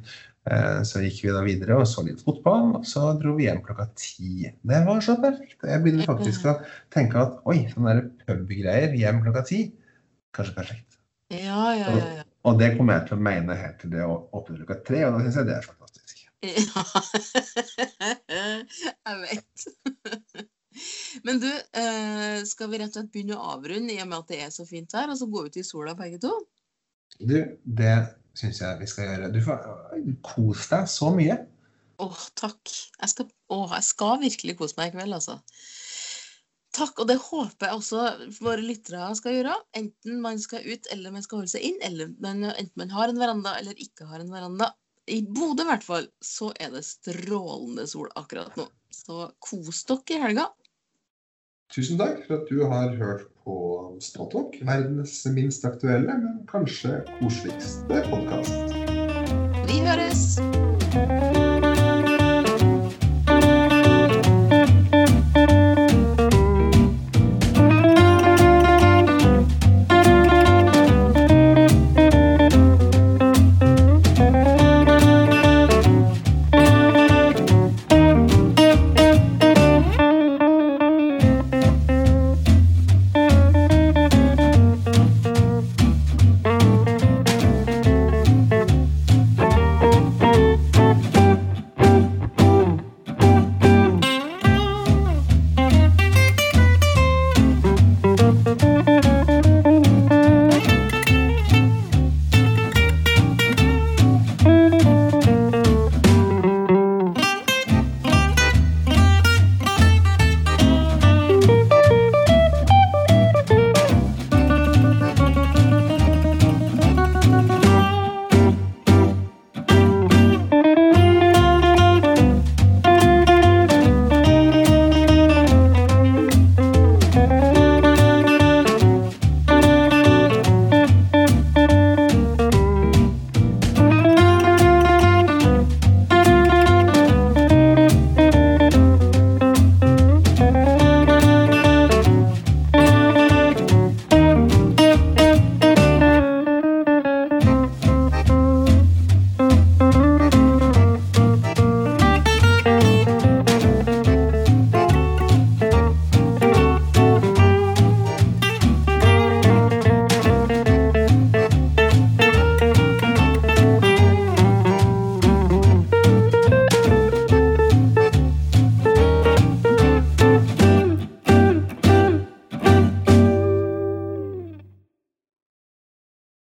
så gikk vi da videre og så litt fotball, og så dro vi hjem klokka ti. Det var så perfekt. Jeg begynner faktisk å tenke at oi, sånne pubgreier hjem klokka ti, kanskje perfekt. Ja, ja, ja. ja. Og det kommer jeg til å mene helt til det å åpne klokka tre, og da syns jeg det er fantastisk. Ja, [laughs] jeg vet. Men du, eh, skal vi rett og slett begynne å avrunde i og med at det er så fint her, og så gå ut i sola begge to? Du, det syns jeg vi skal gjøre. Du får kos deg så mye. Åh, takk. Jeg skal, åh, jeg skal virkelig kose meg i kveld, altså. Takk, og det håper jeg også våre lyttere skal gjøre. Enten man skal ut eller man skal holde seg inn, eller man, enten man har en veranda eller ikke har en veranda. i Bodø i hvert fall, så er det strålende sol akkurat nå. Så kos dere i helga. Tusen takk for at du har hørt på Snåtalk, verdens minst aktuelle, men kanskje koseligste podkast. Vi høres!